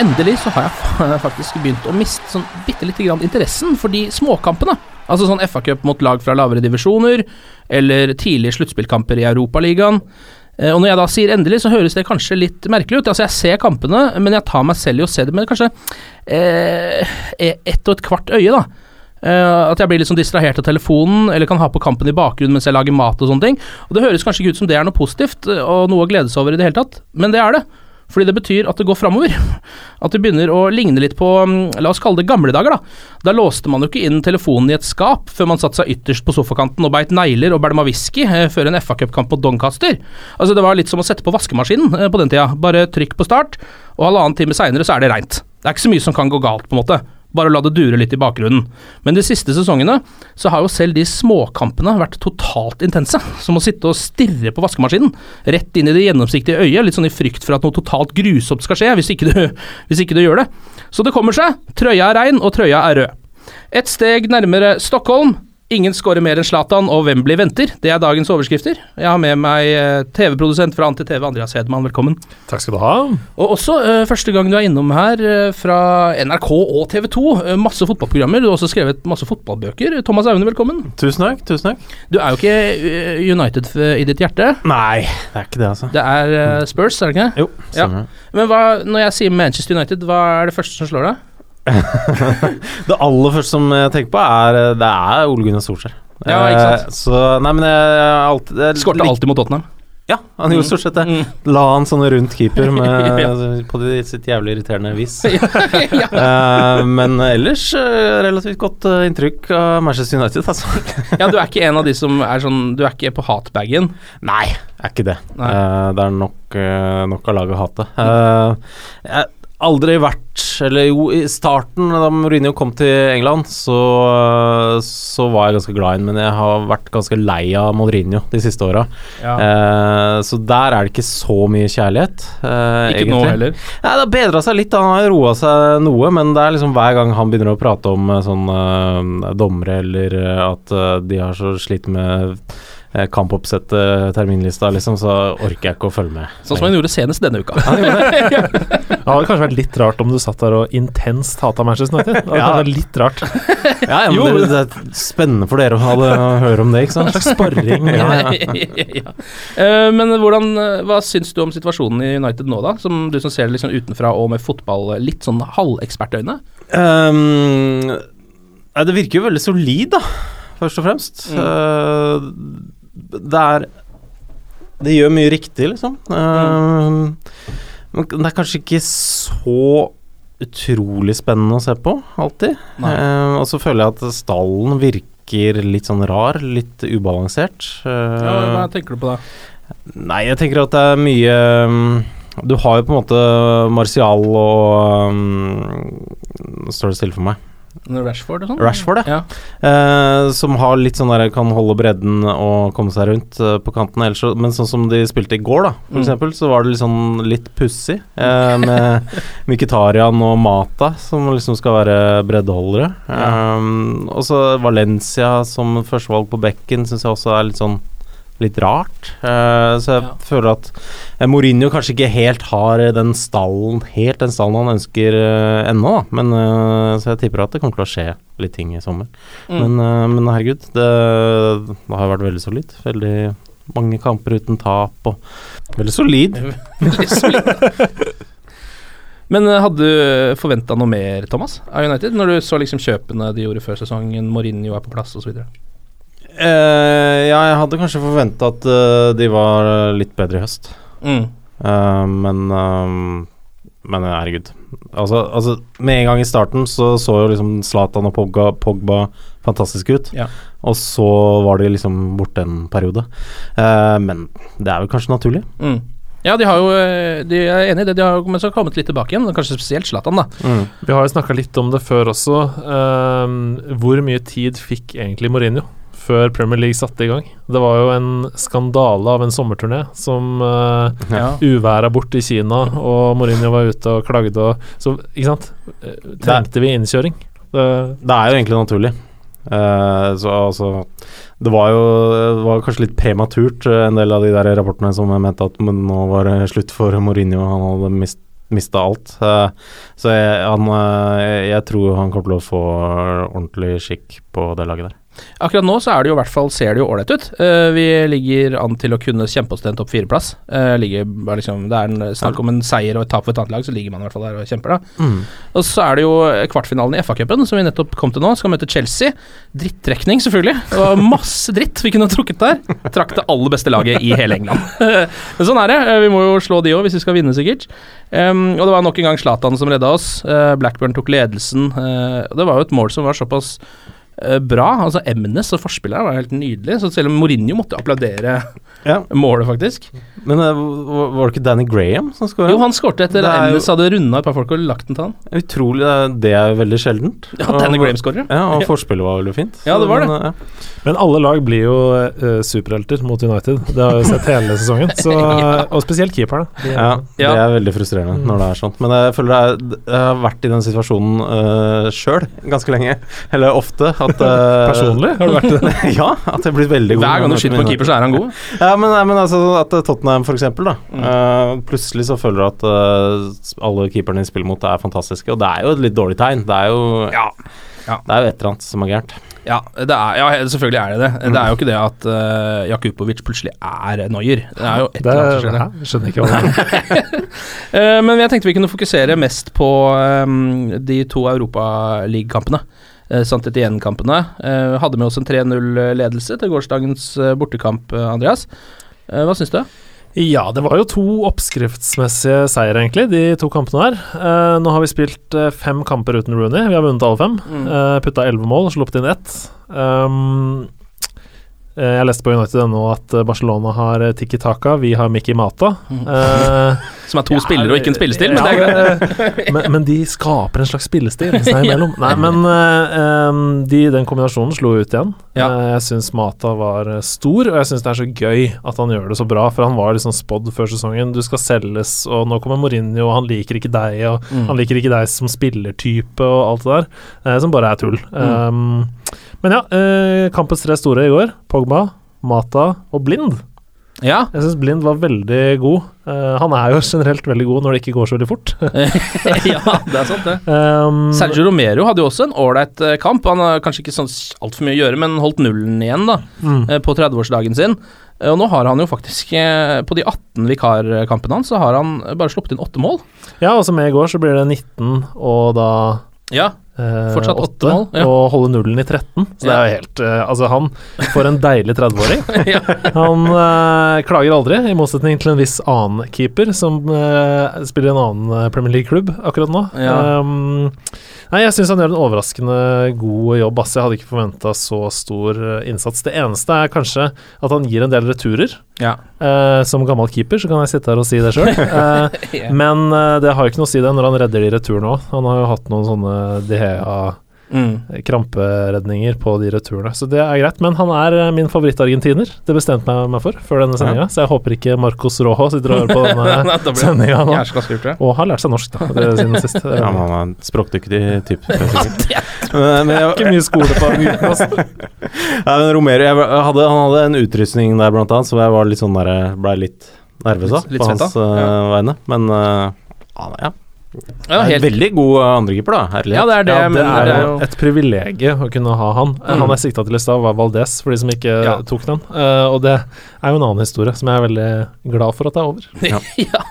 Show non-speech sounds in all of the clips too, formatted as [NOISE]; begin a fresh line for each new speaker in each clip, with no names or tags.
Endelig så har jeg [LAUGHS] faktisk begynt å miste sånn bitte lite grann interessen for de småkampene. Altså sånn FA-cup mot lag fra lavere divisjoner, eller tidlige sluttspillkamper i Europaligaen. Eh, Og når jeg da sier endelig, så høres det kanskje litt merkelig ut. Altså, jeg ser kampene, men jeg tar meg selv i å se det med kanskje eh, ett og et kvart øye, da. Uh, at jeg blir litt sånn distrahert av telefonen, eller kan ha på kampen i bakgrunnen mens jeg lager mat og sånne ting. Og det høres kanskje ikke ut som det er noe positivt, eh, og noe å glede seg over i det hele tatt, men det er det. Fordi det betyr at det går framover. At det begynner å ligne litt på mm, La oss kalle det gamle dager, da. Da låste man jo ikke inn telefonen i et skap før man satte seg ytterst på sofakanten og beit negler og bælma whisky eh, før en FA-cupkamp på Doncaster. Altså, det var litt som å sette på vaskemaskinen eh, på den tida. Bare trykk på start, og halvannen time seinere så er det reint. Det er ikke så mye som kan gå galt, på en måte. Bare la det dure litt i bakgrunnen. Men de siste sesongene så har jo selv de småkampene vært totalt intense. Som å sitte og stirre på vaskemaskinen. Rett inn i det gjennomsiktige øyet, litt sånn i frykt for at noe totalt grusomt skal skje, hvis ikke du, [LAUGHS] hvis ikke du gjør det. Så det kommer seg. Trøya er rein, og trøya er rød. Et steg nærmere Stockholm. Ingen skårer mer enn Zlatan, og hvem blir venter. Det er dagens overskrifter. Jeg har med meg eh, TV-produsent fra Anti-TV, Andreas Hedman. Velkommen.
Takk skal du ha.
Og også uh, første gang du er innom her uh, fra NRK og TV 2. Uh, masse fotballprogrammer. Du har også skrevet masse fotballbøker. Thomas Aune, velkommen.
Tusen takk. tusen takk.
Du er jo ikke United i ditt hjerte.
Nei, det er ikke det, altså.
Det er Spurs, er det ikke?
Jo, stemmer.
Men hva, når jeg sier Manchester United, hva er det første som slår deg? [LAUGHS]
Det aller første som jeg tenker på, er Det er Ole Gunnar Solskjær.
Ja, ikke sant.
Eh, Så Nei, men jeg jeg alltid jeg
Skårte
lik-
alltid mot Tottenham.
Ja, han gjorde stort sett det.
Mm.
La han sånne rundt keeper [LAUGHS] med,
Ja.
på sitt jævlig irriterende vis. [LAUGHS]
ja.
Eh, men ellers eh, relativt godt inntrykk av Manchester United, altså.
ja, du er ikke en av de som er sånn Du er ikke på hatbagen.
Nei, er ikke det. Det er nok, nok av laget å hate. Aldri vært Eller jo, i starten, da Mourinho kom til England, så, så var jeg ganske glad i ham, men jeg har vært ganske lei av Mourinho de siste åra. Eh, så der er det ikke så mye kjærlighet. eh,
Ikke nå heller.
Ja, det har bedra seg litt, han har roa seg noe, men det er liksom hver gang han begynner å prate om eh, sånn eh, dommere eller eh, at eh, de har så slitt med eh, kampoppsett eh, terminlista, liksom, så orker jeg ikke å følge med.
Sånn som han gjorde senest denne uka. [LAUGHS]
Det hadde kanskje vært litt rart om du satt der og intenst hata Manchester United. Det hadde
Ja.
vært litt rart. [LAUGHS]
Ja, ja, men det, det er spennende for dere å, ha det, å høre om det, ikke sant?
En slags sparring.
Ja, ja. [LAUGHS]
ja. Eh, men hvordan, eh, hva syns du om situasjonen i United nå, da? Som du som ser det liksom utenfra og med fotball, litt sånn halvekspertøyne?
Um, det virker jo veldig solid, da, først og fremst. Eh, det er Det gjør mye riktig, liksom. Ehm, men det er kanskje ikke så utrolig spennende å se på, alltid. Ehm, og så føler jeg at stallen virker litt sånn rar, litt ubalansert.
Ja,
Eh,
hva tenker du på da?
Nei, jeg tenker at det er mye um, Du har jo på en måte Martial og um, står det stille for meg.
Rashford og sånn?
Rashford,
ja.
Eh, som har litt sånn der kan holde bredden og komme seg rundt eh, på kanten. Ellers, men sånn som de spilte i går, da, for
Mm.
eksempel, så var det litt sånn litt pussig. Eh, med [LAUGHS] Mkhitaryan og Mata, som liksom skal være breddeholdere. Um, og så Valencia som førstevalg på bekken syns jeg også er litt sånn litt rart. Uh, så jeg
Ja.
føler at eh, Mourinho kanskje ikke helt har eh, den stallen Helt den stallen han ønsker uh, ennå, da. Men, uh, så jeg tipper at det kommer til å skje litt ting i sommer.
Mm.
Men, men herregud, det, det har vært veldig solid. Veldig mange kamper uten tap og Veldig solid. [LAUGHS]
Veldig solid. [LAUGHS] Men hadde du forventa noe mer, Thomas, av United? Når du så liksom kjøpene de gjorde før sesongen, Mourinho er på plass osv.?
Eh, ja, jeg hadde kanskje forventa at eh, de var litt bedre i høst.
Mm.
Eh, men Men herregud. Altså, altså, med en gang i starten så så jo liksom Zlatan og Pogba, Pogba fantastisk ut.
Ja.
Og så var de liksom borte en periode. Uh, men det er vel kanskje naturlig.
Mm. Ja, de har jo De er enig i det. De har men så kommet litt tilbake igjen. Kanskje spesielt Zlatan, da.
Vi har jo snakka litt om det før også. Uh, hvor mye tid fikk egentlig Mourinho før Premier League satte i gang? Det var jo en skandale av en sommerturné som uh,
Ja.
uværa bort i Kina, og Mourinho var ute og klagde og Så, ikke sant? Eh, Trengte vi innkjøring? Det,
Det er jo egentlig naturlig. Uh, så altså Det var jo det var kanskje litt prematurt, en del av de der rapportene som mente at men nå var det slutt for Mourinho, han hadde mist, mista alt. Så jeg, han, jeg tror han kommer til å få ordentlig skikk på det laget der.
Akkurat nå så er det jo i hvert fall ser det jo ålreit ut. Uh, vi ligger an til å kunne kjempe oss til en topp fire-plass. Uh, ligger liksom, det er en snakk om en seier og et tap for et annet lag, så ligger man i hvert fall der og kjemper, da. Og så er det jo kvartfinalen i FA-cupen, som vi nettopp kom til nå. Skal møte Chelsea. Drittrekning, selvfølgelig. Det var masse dritt vi kunne trukket der. Trakk det aller beste laget i hele England. [LAUGHS] Men sånn er det. Eh, Vi må jo slå de òg, hvis vi skal vinne, sikkert. Um, og det var nok en gang Zlatan som redda oss. Uh, Blackburn tok ledelsen. eh, det var jo et mål som var såpass eh, bra. Altså Emnes og forspillet var helt nydelig. Så selv om Mourinho måtte applaudere
Ja.
målet, faktisk.
Men uh, var det ikke Danny Graham som skåra?
Jo, han skårte etter at Emnes hadde runda et par folk og lagt den til han.
Utrolig, det er- det er veldig sjeldent.
Ja, Danny Graham skårer.
Ja, og [LAUGHS] forspillet var veldig fint.
Ja, det var det.
Men, ja.
men alle lag blir jo uh, superhelter mot United. Det har vi sett hele sesongen. Så, [LAUGHS] Og spesielt keeperne.
Ja,
Ja.
det er veldig frustrerende når det er sånt. Men jeg føler det er, jeg har vært i den situasjonen uh, sjøl ganske lenge. Eller ofte. At, uh,
Personlig? Har du vært det? [LAUGHS]
ja, at jeg er blitt veldig god.
Hver gang du skyter på en keeper, så er han god.
Ja, men, nei, men altså at Tottenham for eksempel, da. eh, plutselig så føler du at uh, alle keeperne de spiller mot, er fantastiske. Og det er jo et litt dårlig tegn. Det er jo
Ja. Ja.
Det er jo et eller annet som er gærent.
Ja, det er, ja, selvfølgelig er det det. Det er jo ikke det at uh, Jakubovic plutselig er Noyer. Det er jo et eller annet som skjer
Jeg skjønner ikke hva det er.
uh, [LAUGHS] men jeg tenkte vi kunne fokusere mest på um, de to Europaliga-kampene. Uh, Sant etter gjenkampene. Eh, hadde med oss en 3-0-ledelse til gårsdagens eh, bortekamp, eh, Andreas. Eh, hva syns du?
Ja, det var jo to oppskriftsmessige seier, egentlig, de to kampene her. Eh, nå har vi spilt eh, fem kamper uten Rooney. Vi har vunnet alle fem.
Mm.
Uh, Putta elleve mål og sluppet inn ett. Um, eh, jeg leste på United.no at eh, Barcelona har eh, Tiki Taka, vi har Mikki Mata. Eh, [LAUGHS]
Som er to spillere og ikke en spillestil, men
ja,
det er greit.
eh, men, men de skaper en slags spillestil seg imellom. Nei, [LAUGHS] men eh, de, den kombinasjonen slo ut igjen.
Ja.
Eh, jeg syns Mata var eh, stor, og jeg syns det er så gøy at han gjør det så bra, for han var liksom spådd før sesongen. Du skal selges, og nå kommer Mourinho, og han liker ikke deg, og
Mm.
han liker ikke deg som spillertype, og alt det der, eh, som bare er tull. Um, men ja, eh, kampens tre store i går. Pogba, Mata og Blind.
Ja.
Jeg syns Blind var veldig god. Uh, han er jo generelt veldig god når det ikke går så veldig fort. [LAUGHS]
ja, det er sant, det.
Um,
Sergio Romero hadde jo også en ålreit eh, kamp. Han har kanskje ikke sånn altfor mye å gjøre, men holdt nullen igjen da
mm.
eh, på 30-årsdagen sin. Og nå har han jo faktisk, på de 18 vikarkampene hans, så har han bare sluppet inn åtte mål.
Ja, og som med i går, så blir det 19 og da
Ja, Fortsatt åtte mål, ja.
og holde nullen i 13. Så det er jo helt uh, Altså, han får en deilig 30-åring. [LAUGHS]
Ja.
Han uh, klager aldri, i motsetning til en viss annen keeper som uh, spiller i en annen eh, Premier League-klubb akkurat nå.
Ja.
Um, nei, jeg syns han gjør en overraskende god jobb, ass. Jeg hadde ikke forventa så stor eh, innsats. Det eneste er kanskje at han gir en del returer.
ja.
Eh, som gammel keeper så kan jeg sitte her og si det sjøl. [LAUGHS]
Ja.
Men eh, det har jo ikke noe å si det når han redder de returene òg. Han har jo hatt noen sånne De Hea
Mm.
på de returene. Så det er greit. Men han er eh, min favorittargentiner. Det bestemte jeg meg for før denne sendinga, så jeg håper ikke Marcos Rojo sitter og hører på [LAUGHS] denne sendinga nå. Og har lært seg norsk, da, det siden sist. Det [LAUGHS]
Ja,
er
men han er språkdyktig type. [LAUGHS] men jeg,
ikke mye skole på den gutten, altså.
Nei, men Romero hadde, Han hadde en utrustning der, blant annet, så jeg var litt sånn der, ble litt nervøs av på hans eh,
Ja.
vegne. Men uh, er ja.
Ja, helt,
veldig god eh, andrekeeper, da. Herlig.
ja, det er det,
Ja, det er
er
jo et privilegium å kunne ha han.
Mm.
Han jeg sikta til i stad, var Valdez, for de som ikke
Ja.
tok den. Uh, og det er jo en annen historie som jeg er veldig glad for at det er over. [LAUGHS]
ja.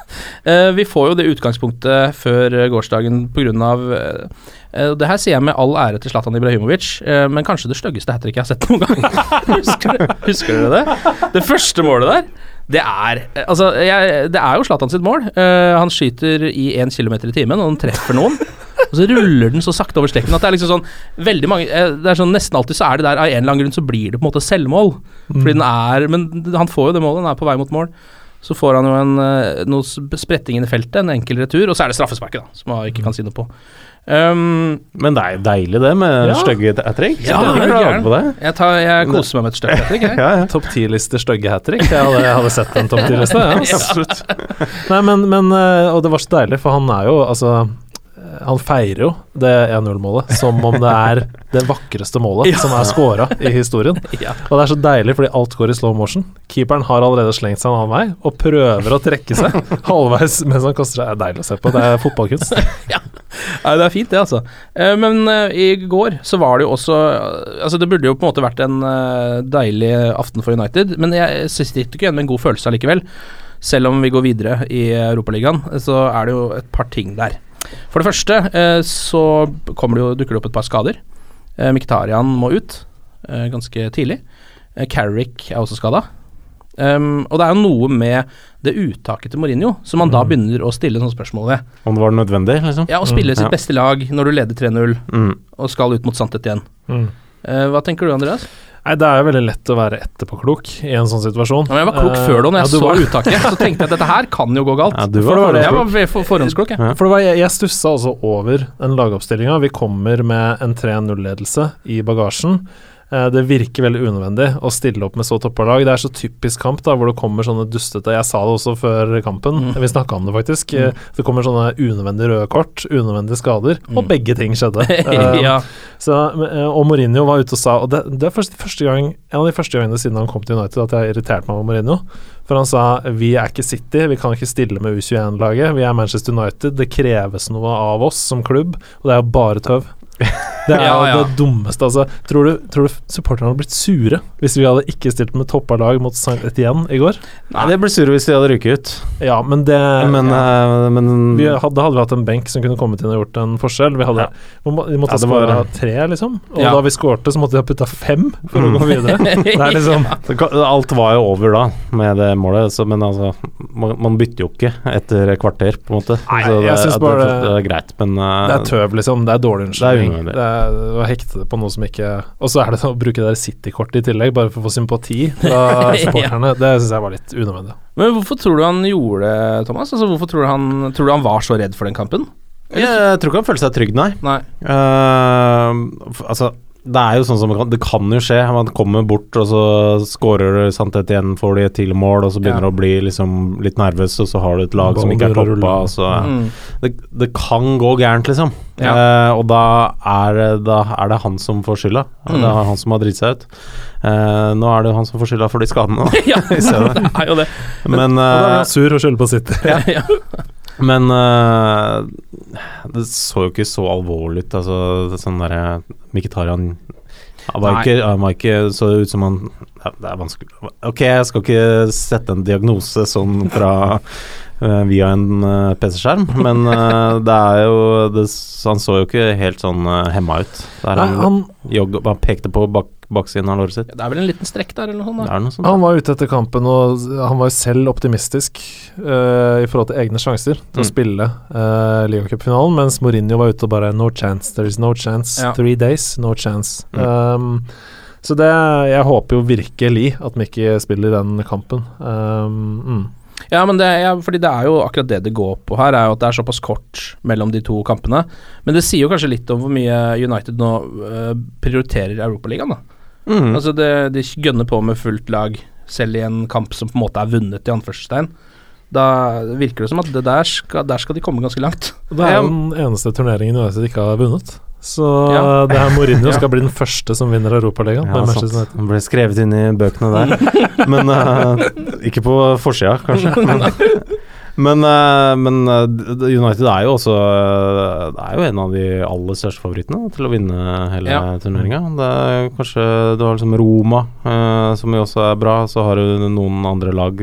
Eh, vi får jo det utgangspunktet før eh, gårsdagen på grunn av eh, eh, Det her sier jeg med all ære til Zlatan Ibrahimovic, uh, men kanskje det styggeste hat tricket jeg har sett noen gang. [LAUGHS] husker, husker dere det? Det første målet der, det er Altså, jeg, det er jo Zlatan sitt mål. Uh, han skyter i 1 km i timen, og han treffer noen. Og så ruller den så sakte over streken at det er liksom sånn Veldig mange eh, Det er sånn Nesten alltid så er det der av en eller annen grunn så blir det på en måte selvmål. Fordi den er Men han får jo det målet, han er på vei mot mål. Så får han jo en, eh, noe spretting inn i feltet, en enkel retur, og så er det straffesparket, da, som han ikke kan si noe på. Um,
Men det er deilig, det, med
Ja.
stygge ettertrekk.
Ja,
jeg
jeg, tar, jeg koser meg med et stygt hat trick. [LAUGHS]
Ja, ja.
Topp ti-liste stygge hat trick. Jeg hadde, jeg hadde sett en topp ti-liste. Ja, [LAUGHS]
Ja.
absolutt. Nei, men, men eh, Og det var så deilig, for han er jo altså han feirer jo det 1-0-målet som om det er det vakreste målet [LAUGHS]
Ja.
som er scora i historien. [LAUGHS]
Ja.
Og det er så deilig fordi alt går i slow motion. Keeperen har allerede slengt seg en annen vei og prøver å trekke seg [LAUGHS] halvveis mens han koster seg. Det er deilig å se på. Det er fotballkunst.
Nei, det er fint, det, altså. Eh, men eh, i går så var det jo også eh, Altså, det burde jo på en måte vært en deilig aften for United, men jeg sitter ikke igjen med en god følelse allikevel. Selv om vi går videre i Europaligaen, så er det jo et par ting der. For det første eh, så det jo, dukker det opp et par skader. Eh, Miktarian må ut eh, ganske tidlig. Eh, Carrick er også skada. Um, og det er jo noe med det uttaket til Mourinho som man da begynner å stille sånne spørsmål ved.
Om det var nødvendig, liksom.
Ja, å spille sitt
ja.
beste lag når du leder 3-0
Mm.
og skal ut mot Santet igjen.
Mm.
Eh, hva tenker du, Andreas?
Nei, Det er jo veldig lett å være etterpåklok i en sånn situasjon.
Ja, men jeg var klok
Eh,
før da, når jeg
ja,
så
var-
uttaket. Så tenkte jeg at dette her kan jo gå galt.
Ja, du
For
var
det var det. Jeg var for forhåndsklok, jeg.
Ja.
For det var, jeg, jeg stussa også over den lagoppstillinga. Vi kommer med en 3-0-ledelse i bagasjen. Eh, Det virker veldig unødvendig å stille opp med så toppa lag. Det er så typisk kamp da, hvor det kommer sånne dustete Jeg sa det også før kampen,
Mm.
vi snakka om det faktisk. Mm. Det kommer sånne unødvendige røde kort, unødvendige skader, og
Mm.
begge ting skjedde. [LAUGHS] Eh,
ja.
så, eh, og Mourinho var ute og sa Og det, det er første, første gang, en av de første gangene siden han kom til United at jeg har irritert meg over Mourinho. For han sa vi er ikke City, vi kan ikke stille med U21-laget. Vi er Manchester United. Det kreves noe av oss som klubb, og det er jo bare tøv. Det er
Ja, ja.
det dummeste. Altså, tror, du, tror du supporterne hadde blitt sure hvis vi hadde ikke stilt med toppa lag mot St. Etienne i går?
Nei, det ble sure hvis de hadde ryket ut.
Ja, men det
Men, eh, men
vi hadde, hadde vi hatt en benk som kunne kommet inn og gjort en forskjell. Vi hadde,
Ja.
vi måtte ha
det
skåra tre, liksom. Og
Ja.
da vi skårte, så måtte de ha putta fem for å
Mm.
gå videre. [LAUGHS] Det er liksom
Alt var jo over da, med det målet, så, men altså man, man bytter jo ikke etter kvarter, på en måte.
Nei,
så det,
jeg synes
det,
bare
det, er greit, men uh,
Det er tøv, liksom. Det er dårlig unnskyldning.
Unødvendig.
Det var hektet hekte på noe som ikke Og så er det å bruke det der City-kortet i tillegg, bare for å få sympati fra [LAUGHS]
Ja.
Det syns jeg var litt unødvendig.
Men hvorfor tror du han gjorde det, Thomas? Altså, hvorfor tror du han, tror du han var så redd for den kampen?
Jeg tror ikke han føler seg trygg, nei.
Nei.
Uh, altså, det er jo sånn som det kan, det kan jo skje. Man kommer bort, og så scorer Santet igjen, får de et til mål, og så begynner
Ja.
du å bli liksom litt nervøs, og så har du et lag som ikke er toppa, så
Mm.
det, det kan gå gærent, liksom.
Ja.
Eh, og da er, da er det han som får skylda.
Mm.
Det er han som har dritt seg ut. Eh, nå er det jo han som får skylda for de skadene, da. [LAUGHS]
ja, [LAUGHS] det er jo det.
Men,
Og da
eh,
han sur og skylder på sitt.
Ja, [LAUGHS] ja.
Men uh, det så jo ikke så alvorlig ut. Altså, sånn derre Mkhitaryan han var ikke, han var ikke så ut som han ja, Det er vanskelig Ok, jeg skal ikke sette en diagnose sånn fra uh, via en uh, PC-skjerm, men uh, det er jo det, Han så jo ikke helt sånn hemma ut. Der
Nei,
han,
han,
jogg, han pekte på bak, baksiden av låret sitt.
Det er vel en liten strekk der, eller noe sånt? Da.
noe sånt.
han var ute etter kampen, og han var jo selv optimistisk uh, i forhold til egne sjanser til å
Mm.
spille uh, ligacupfinalen, mens Mourinho var ute og bare No chance, there is no chance.
Ja.
Three days, no chance.
Mm.
Um, så det Jeg håper jo virkelig at Mikki spiller den kampen. Um, mm.
Ja, men det, ja, fordi det er jo akkurat det det går på her, er jo at det er såpass kort mellom de to kampene. Men det sier jo kanskje litt om hvor mye United nå øh, prioriterer Europaligaen, da.
Mm.
Altså, det, de gønner på med fullt lag, selv i en kamp som på en måte er vunnet, i anførselstegn. Da virker det som at det der skal, der skal de komme ganske langt.
Det er jo den eneste turneringen United ikke har vunnet. Så
Ja.
det her Mourinho [LAUGHS]
Ja.
skal bli den første som vinner Europaligaen.
Ja, Han ble skrevet inn i bøkene der. [LAUGHS] Men uh, ikke på forsida, kanskje. [LAUGHS] Men, men, eh, men eh, United er jo også eh, Det er jo en av de aller største favorittene til å vinne hele
Ja.
turneringa. Er kanskje Du har liksom Roma, som jo også er bra. Så har du noen andre lag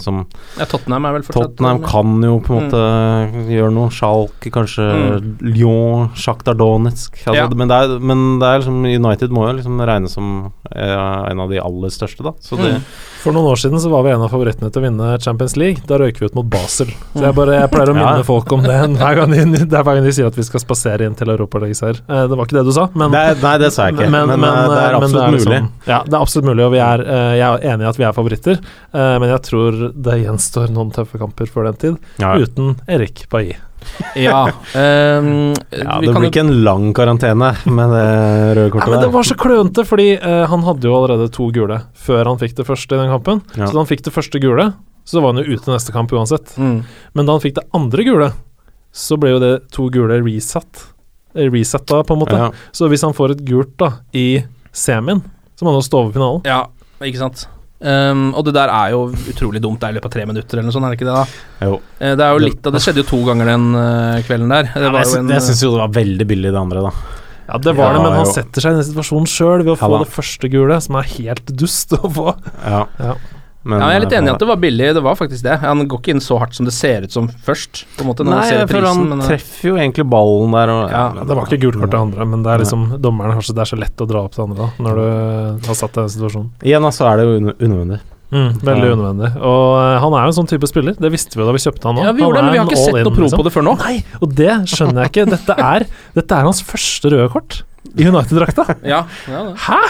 som
Ja, Tottenham er vel fortsatt
Tottenham kan jo på en måte gjøre noe. Schalke, kanskje
Mm.
Lyon, Sjaktar Donetsk. Altså,
Ja.
men, det er, men det er liksom United må jo liksom regnes som en av de aller største, da. Så det,
Mm.
For noen år siden så var vi en av favorittene til å vinne Champions League. Da røyker vi ut mot Basel. Så jeg, bare, jeg pleier å minne
Ja.
folk om det hver gang, de, det er hver gang de sier at vi skal spasere inn til Europaligaseier. Eh, det var ikke det du sa, men
Nei, nei, det sa jeg ikke, men, eh, det er
men
absolutt
liksom-
mulig.
Ja, det er absolutt mulig, og vi er, eh, jeg er enig i at vi er favoritter. eh, men jeg tror det gjenstår noen tøffe kamper før den tid,
Ja.
uten Erik Bailly. [LAUGHS]
Ja. Um,
Ja, det blir ikke en lang karantene med det røde
Ja,
kortet
men det var så klønete, fordi uh, han hadde jo allerede to gule før han fikk det første i den kampen.
Ja.
Så da han fikk det første gule, så var han jo ute neste kamp uansett.
Mm.
Men da han fikk det andre gule, så ble jo det to gule resatt. Eh, Resetta, på en måte.
Ja.
Så hvis han får et gult da i semien, så må han jo stå over finalen.
Ja, ikke sant. Ehm, og det der er jo utrolig dumt. Det er i løpet av tre minutter eller noe sånt, er det ikke det? da?
Jo.
Eh, det er jo litt av Det skjedde jo to ganger den eh, kvelden der. Det
Ja, jeg
en,
jeg syns jo det var veldig billig, det andre, da.
Ja, det var
Ja,
det, men han
jo.
setter seg i den situasjonen sjøl ved å
Ja
få
da.
det første gule, som er helt dust å få.
Ja.
Ja.
Men,
ja, jeg er litt
eh,
enig i at det var billig. Det var faktisk det. Han går ikke inn så hardt som det ser ut som først, på en måte, når
Nei,
man ser
jeg føler
prisen.
han
men, eh,
treffer jo egentlig ballen der. Og,
Ja,
Ja, det var ikke gult kort til andre, men det er liksom dommeren så, det er så lett å dra opp til andre da, når du har satt deg i den situasjonen.
Igjen, altså, er det jo un- unødvendig.
veldig
Ja.
unødvendig. Og eh, han er jo en sånn type spiller. Det visste vi da vi kjøpte han nå.
ja, vi gjorde det, men vi har ikke sett noe prov på det før nå.
Nei, og det skjønner jeg ikke. Dette er, dette er hans første røde kort i United-drakta.
Ja, ja.
Hæ?!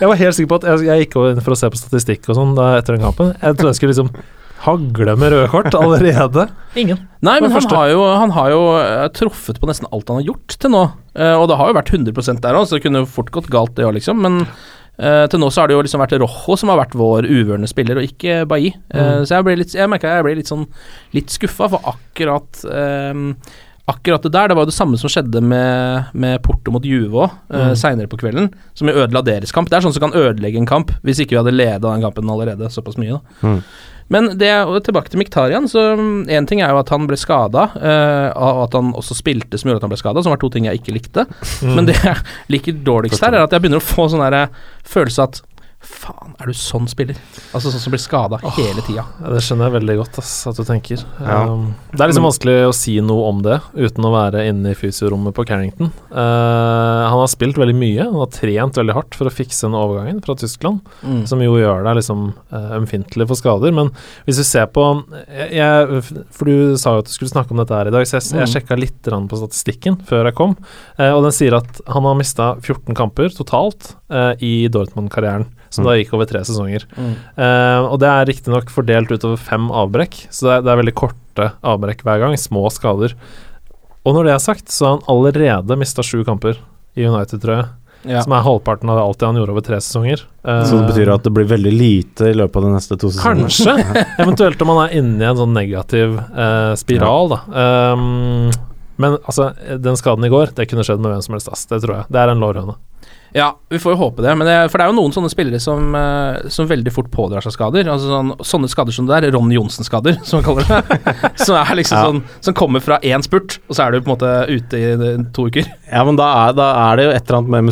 Jeg var helt sikker på at jeg, jeg gikk inn for å se på statistikk og sånn etter den kampen. Jeg trodde jeg skulle liksom hagle med røde kort allerede. Ingen.
Nei, men han har jo, han har jo eh, truffet på nesten alt han har gjort til nå. Eh, og det har jo vært 100 der òg, så det kunne jo fort gått galt, det òg, liksom. Men eh, til nå så har det jo liksom vært Rojo som har vært vår uvørende spiller, og ikke Bailly. Uh,
Mm.
Så jeg ble litt Jeg merka jeg ble litt sånn litt skuffa, for akkurat eh, Akkurat det der, det var jo det samme som skjedde med, med Porto mot Juve òg, uh,
Mm.
seinere på kvelden. Som jo ødela deres kamp. Det er sånn som kan ødelegge en kamp, hvis ikke vi hadde leda den kampen allerede såpass mye. da
Mm.
men det tilbake til Miktarian, så én ting er jo at han ble skada, og at han også spilte som gjorde at han ble skada, som var to ting jeg ikke likte.
Mm.
Men det jeg liker dårligst her, er at jeg begynner å få sånn der følelse at Faen, er du sånn spiller? Altså sånn som blir skada hele tida.
Ja, det skjønner jeg veldig godt, ass, at du tenker.
Ja.
Um, det er liksom vanskelig å si noe om det uten å være inne i fysiorommet på Carrington. Uh, han har spilt veldig mye, han har trent veldig hardt for å fikse den overgangen fra Tyskland,
Mm.
som jo gjør deg liksom uh, for skader. Men hvis du ser på jeg, jeg, For du sa jo at du skulle snakke om dette her i dag, så jeg, jeg
Mm.
sjekka litt på statistikken før jeg kom, uh, og den sier at han har mista 14 kamper totalt uh, i Dortmund-karrieren, som
Mm.
da gikk over tre sesonger.
Mm.
Uh, og det er riktignok fordelt utover fem avbrekk, så det er, det er veldig korte avbrekk hver gang, små skader. Og når det er sagt, så har han allerede mista sju kamper i United, tror jeg.
Ja.
Som er halvparten av alt det han gjorde over tre sesonger. Eh,
Så det betyr at det blir veldig lite i løpet av de neste to sesongene?
Kanskje. [LAUGHS] Eventuelt om han er inne i en sånn negativ spiral, da. Um, men altså, den skaden i går, det kunne skjedd med hvem som helst. Ass. Det tror jeg. Det er en lårhøne.
Ja, vi får jo håpe det. Men det, for det er jo noen sånne spillere som, eh, som veldig fort pådrar seg skader. Altså sånn, sånne skader som det der, Ronny Johnsen-skader, som man kaller det. [LAUGHS] som er liksom
Ja.
sånn Som kommer fra én spurt, og så er du på en måte ute i to uker.
Ja, men da er, da er det jo et eller annet med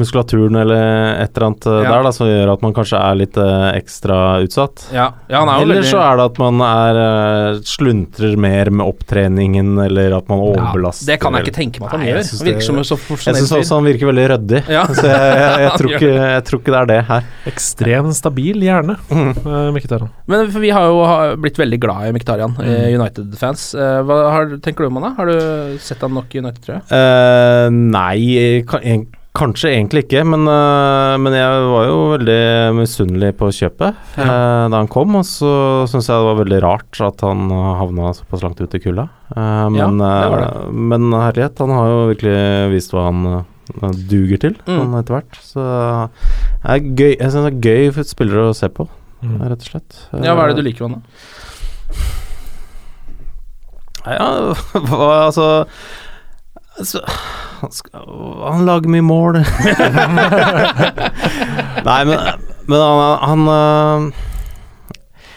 muskulaturen eller et eller annet eh,
Ja.
der da, som gjør at man kanskje er litt eh, ekstra utsatt.
Ja, ja han er jo
Eller
veldig
så er det at man er sluntrer mer med opptreningen, eller at man overbelaster.
Det kan jeg ikke tenke meg at han
Nei,
gjør.
synes
Han virker som en så
Jeg syns også han virker veldig ryddig,
Ja.
Så jeg, jeg, jeg, tror ikke, jeg tror ikke det er det her.
Ekstremt stabil hjerne, uh, Mkhitaryan.
Men vi har jo blitt veldig glad i Miktarian,
Mm.
United-fans. Eh, hva har, tenker du om han da? Har du sett han nok i United, tror jeg?
Eh, nei, kan, Kanskje egentlig ikke, men, men jeg var jo veldig misunnelig på kjøpet
Ja.
øh, da han kom. Og så syns jeg det var veldig rart at han havna såpass langt ut i kulda. Eh, men,
det var
øh, men herlighet, han har jo virkelig vist hva han duger til
Mm.
sånn etter hvert. Så det er gøy, jeg syns det er gøy for spillere å se på,
Mm.
rett og slett.
Ja, hva er det du liker med han, da?
Ja, [LAUGHS] hva, altså, altså han, skal, han lager mye mål. [LAUGHS] Nei, men, men han, han øh,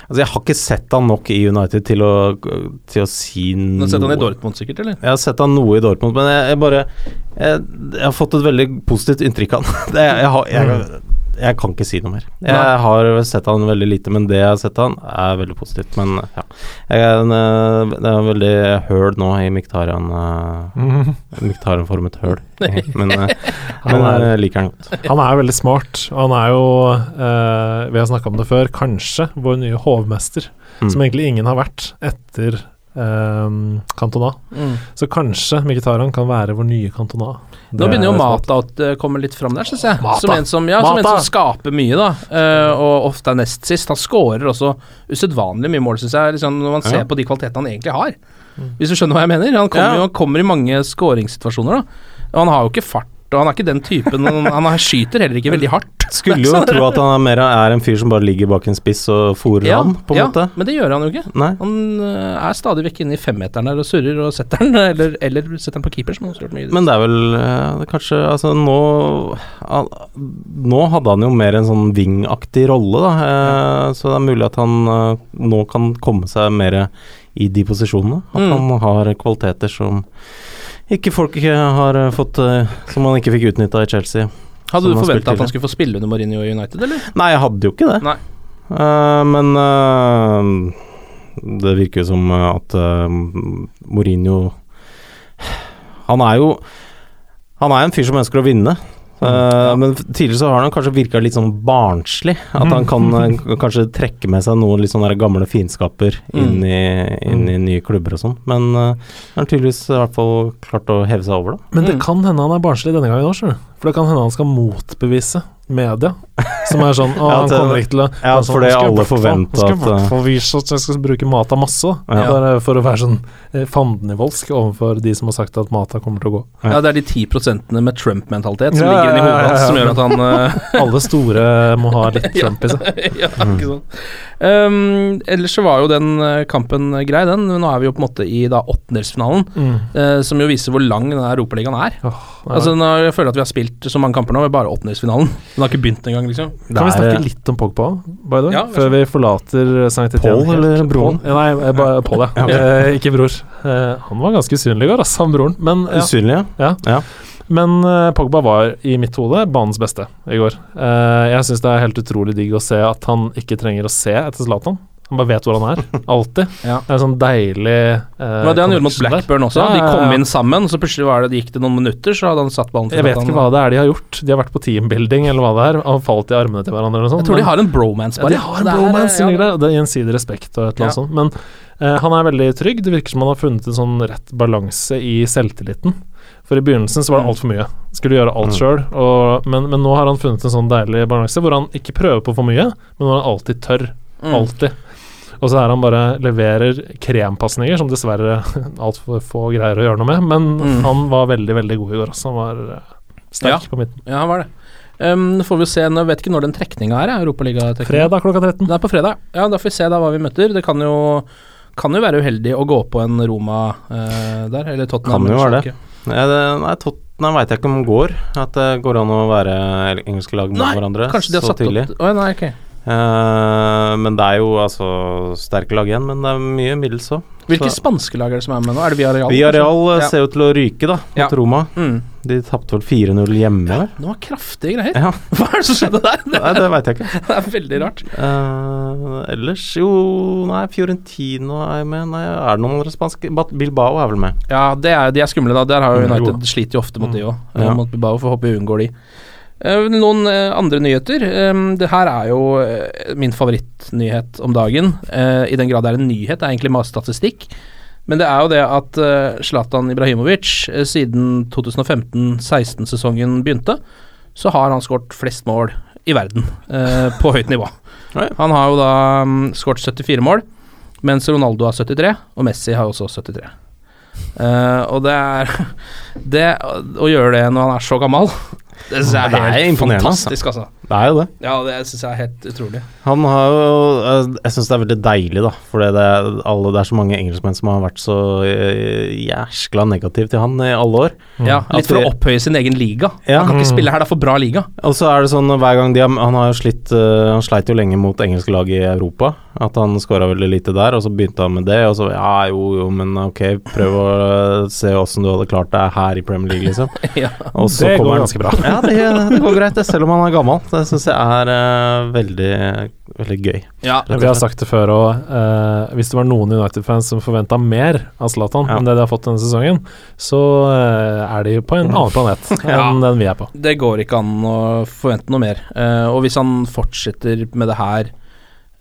Altså, jeg har ikke sett han nok i United til å, til å si
Du
noe
har sett han i Dortmund sikkert, eller?
Jeg har sett han noe i Dortmund, men jeg, jeg bare jeg, jeg har fått et veldig positivt inntrykk av han. [LAUGHS] Det, jeg, har, jeg, jeg kan ikke si noe mer. Jeg har sett han veldig lite, men det jeg har sett han, er veldig positivt. Men ja. Jeg er en, øh, det er veldig høl nå i Miktarian uh, [LAUGHS] Miktarian-formet høl. [LAUGHS] Men, øh, men jeg liker han godt.
Han er veldig smart. Han er jo, uh, vi har snakka om det før, kanskje vår nye hovmester.
Mm.
Som egentlig ingen har vært etter Cantona.
Mm.
Så kanskje Mkhitaryan kan være vår nye Cantona.
Nå begynner jo Mata å eh, komme litt fram der, syns jeg.
Mata.
Som en som, ja, som en som skaper mye, da. Uh, og ofte er nest sist. Han scorer også usedvanlig mye mål, syns jeg, liksom, når man ser
Ja.
på de kvalitetene han egentlig har. Hvis du skjønner hva jeg mener? Han kommer,
Ja.
han kommer i mange skåringssituasjoner, da. Og han har jo ikke fart, og han er ikke den typen Han, skyter heller ikke veldig hardt. [LAUGHS]
Skulle jo tro at han er mer er en fyr som bare ligger bak en spiss og fòrer
Ja,
han, på en
ja,
måte.
men det gjør han jo ikke.
Nei.
Han eh, er stadig vekk inne i femmeteren der og surrer og setter den, eller, eller setter den på keeper, som han har gjort mye.
Men det er vel eh, det kanskje Altså, nå han, Nå hadde han jo mer en sånn wing-aktig rolle, da. Eh, Så det er mulig at han eh, nå kan komme seg mer i de posisjonene. At
Mm.
han har kvaliteter som ikke folk ikke har eh, fått eh, Som han ikke fikk utnytta i Chelsea.
Hadde du forventa at han skulle få spille under Mourinho i United, eller?
Nei, jeg hadde jo ikke det.
Nei.
Uh, men uh, det virker jo som at uh, Mourinho Han er jo Han er en fyr som ønsker å vinne. Eh, Men tidligere så har han kanskje virka litt sånn barnslig. At han kan uh, kanskje trekke med seg noen litt sånne gamle fiendskaper inn, i, inn i nye klubber og sånn. Men uh, han har tydeligvis i hvert fall klart å heve seg over, da.
Men det
Mm.
kan hende han er barnslig denne gangen òg, skjønner du. For det kan hende han skal motbevise media. Som er sånn [LAUGHS] Å,
Ja,
han kommer ikke til å
ja,
altså,
fordi alle
i
at,
hvert vise at jeg skal bruke Mata masse.
Ja.
Bare for å være sånn eh, fandenivoldsk overfor de som har sagt at Mata kommer til å gå.
Ja, det er de ti prosentene med Trump-mentalitet som
Ja,
ligger inni hodet
ja,
hans,
ja.
som gjør at han uh... [LAUGHS]
Alle store må ha litt [LAUGHS] Trump i seg.
ja, ikke sant. Um, ellers så var jo den eh, kampen grei, den. Nå er vi jo på en måte i da åttendelsfinalen,
Mm.
uh, som jo viser hvor lang den Europaligaen er.
Oh, ja.
Altså nå, Jeg føler at vi har spilt så mange kamper nå, med bare åttendelsfinalen. Den har ikke begynt engang, liksom.
kan vi snakke litt om Pogba, by the way?
Ja,
før vi forlater Sankt
Paul eller broren?
Paul? Ja, Nei, eh, bare Paul, ja. Eh, ikke bror. Eh, han var ganske usynlig i går, altså, han broren. Men ja.
Usynlig,
Ja.
Ja.
Men eh, Pogba var i mitt hode banens beste i går. Eh, jeg syns det er helt utrolig digg å se at han ikke trenger å se etter Zlatan. Han bare vet hvor han er. Alltid. [LAUGHS]
Ja.
Det er sånn deilig eh,
Det var det han gjorde mot. Blackburn også.
Ja,
De kom
ja.
inn sammen, og så plutselig var det, det gikk det noen minutter, så hadde han satt ballen til
Jeg vet
ikke
ikke hva det er de har gjort. De har vært på teambuilding eller hva det er. og falt i armene til hverandre eller noe sånt.
Jeg tror de har en bromance,
ja,
bare.
de har en
Det er- ja,
Det er gjensidig respekt og et eller annet
Ja.
sånt. Men eh, han er veldig trygg. Det virker som han har funnet en sånn rett balanse i selvtilliten. For i begynnelsen så var det
Mm.
altfor mye. Skulle gjøre alt
Mm.
sjøl. Men, men nå har han funnet en sånn deilig balanse hvor han ikke prøver på for mye, men hvor han alltid tør.
Mm.
Alltid. Og så er han bare leverer krempasninger, som dessverre [LAUGHS] altfor få greier å gjøre noe med. Men
Mm.
han var veldig, veldig god i går. også. Han var eh, sterk
Ja.
på midten.
Ja, han var det. Um, får vi se, Jeg vet ikke når den trekninga er, Europaligatrekninga.
Fredag klokka 13.
Det er på fredag. Ja, da får vi se da hva vi møter. Det kan jo kan jo være uheldig å gå på en Roma uh, der, eller Tottenham.
Kan jo være det. Nei, det, nei Tottenham veit jeg ikke om går. At det går an å være engelske lag med
Nei,
hverandre
Kanskje de har
så
satt
tidlig.
opp oh, nei, ok.
Eh, men det er jo altså sterke lag igjen, men det er mye middels òg.
Hvilke spanske lag er det som er med nå? Er det Villarreal?
Villarreal
ja.
ser jo til å ryke, da, mot
Ja.
Roma.
Mm.
De tapte vel 4-0 hjemme,
Ja, det var kraftige greier.
Ja. [LAUGHS]
Hva er det som skjedde der? Det [LAUGHS]
Nei, det veit jeg ikke.
det er veldig rart.
Uh, ellers jo Nei, Fiorentino er med. Nei, er det noen andre spanske Bilbao er vel med.
Ja, det er, de er skumle, da. Der har jo
Mm,
United
mm.
sliter jo ofte mot de òg,
Ja.
mot Bilbao. Får håpe vi unngår de. Eh, noen eh, andre nyheter. Det her er jo eh, min favorittnyhet om dagen. I den grad det er en nyhet, det er egentlig masse statistikk. Men det er jo det at Zlatan Ibrahimovic, siden 2015-16-sesongen begynte, så har han skåret flest mål i verden på høyt nivå. [LAUGHS] Han har jo da um, skåret 74 mål, mens Ronaldo har 73, og Messi har også 73. Eh, og det er [LAUGHS] Det å gjøre det når han er så gammel, det
Det
er
er
helt
imponerende, altså.
fantastisk, altså.
Det er jo det.
Ja, det syns jeg er helt utrolig.
Han har jo eh, Jeg syns det er veldig deilig, da. For det er, det er så mange engelskmenn som har vært så eh, jæskla negative til han i alle år.
Ja, Litt for å opphøye sin egen liga.
Ja.
Han kan ikke spille her, det er for bra liga.
Og så er det sånn hver gang de har Han har jo slitt eh, Han sleit jo lenge mot engelske lag i Europa. At han skåra veldig lite der, og så begynte han med det. Og så ja, jo, jo, men ok, prøv å se åssen du hadde klart det her i Premier League, liksom. [LAUGHS]
Ja.
Og så
Det
kommer han-
ganske bra.
Ja, det, det går greit, det, selv om han er gammel. Det syns jeg er uh, veldig, veldig gøy.
Ja,
Vi har sagt det før òg. hvis det var noen United-fans som forventa mer av Zlatan
Ja.
enn det de har fått denne sesongen, så uh, er de på en annen planet [LAUGHS]
Ja.
enn den vi er på.
Det går ikke an å forvente noe mer. Eh, og hvis han fortsetter med det her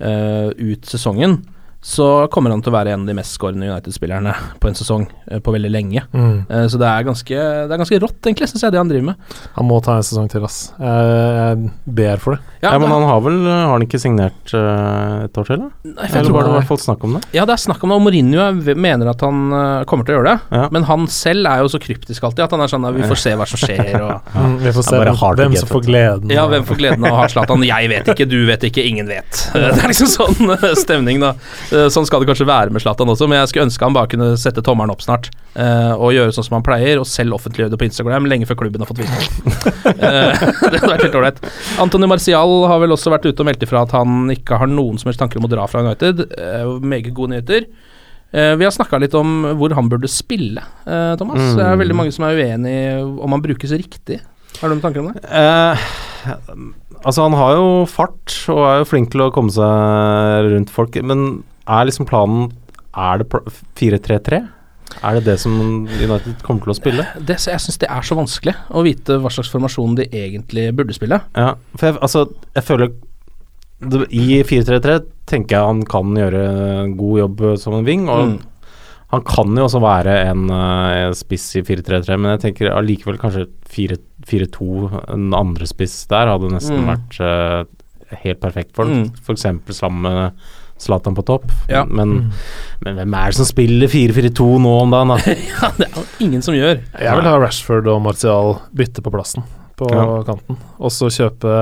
eh, ut sesongen, så kommer han til å være en av de mest skårende United-spillerne på en sesong eh, på veldig lenge. Mm. så det er ganske, det er ganske rått, egentlig, syns jeg, det han driver med.
Han må ta en sesong til, ass. Jeg, jeg ber for det.
Ja, men han har vel Har han ikke signert eh, et år til, da?
Nei, jeg
Eller
tror
var det i hvert fall snakk om det?
Ja, det er snakk om det, og Mourinho er- mener at han eh, kommer til å gjøre det.
Ja.
Men han selv er jo så kryptisk alltid at han er sånn at vi får se hva som skjer. Og, [LAUGHS]
ja. vi får se
bare
hvem som får gleden.
ja, hvem får gleden av å ha Zlatan? Jeg vet ikke, du vet ikke, ingen vet. [LAUGHS] Det er liksom sånn eh, stemning, da. [LAUGHS] Eh, Sånn skal det kanskje være med Zlatan også, men jeg skulle ønske han bare kunne sette tommelen opp snart. eh, og gjøre sånn som han pleier, og selv offentliggjøre det på Instagram lenge før klubben har fått vite det. [LAUGHS] Eh, [LAUGHS] det hadde vært helt ålreit. Antony Martial har vel også vært ute og meldt ifra at han ikke har noen som helst tanker om å dra fra United. Meget gode nyheter. Vi har snakka litt om hvor han burde spille, Thomas.
Mm.
Det er veldig mange som er uenig i om han brukes riktig. Har du noen tanker om det?
Uh, altså, han har jo fart og er jo flink til å komme seg rundt folk, men er liksom planen Er det 4-3-3? Er det det som United kommer til å spille?
det jeg syns det er så vanskelig å vite hva slags formasjon de egentlig burde spille.
Ja, for jeg, altså, jeg føler I 4-3-3 tenker jeg han kan gjøre en god jobb som en wing, og
Mm.
han kan jo også være en uh, spiss i 4-3-3, men jeg tenker allikevel kanskje 4-2, en andre spiss der, hadde nesten
Mm.
vært uh, helt perfekt for
Mm.
ham. For eksempel sammen med Zlatan på topp.
Ja.
Men, men hvem er det som spiller 4-4-2 nå om dagen, da? [LAUGHS]
Ja, det er jo ingen som gjør.
Jeg vil ha Rashford og Martial bytte på plassen på
Ja.
kanten, og så kjøpe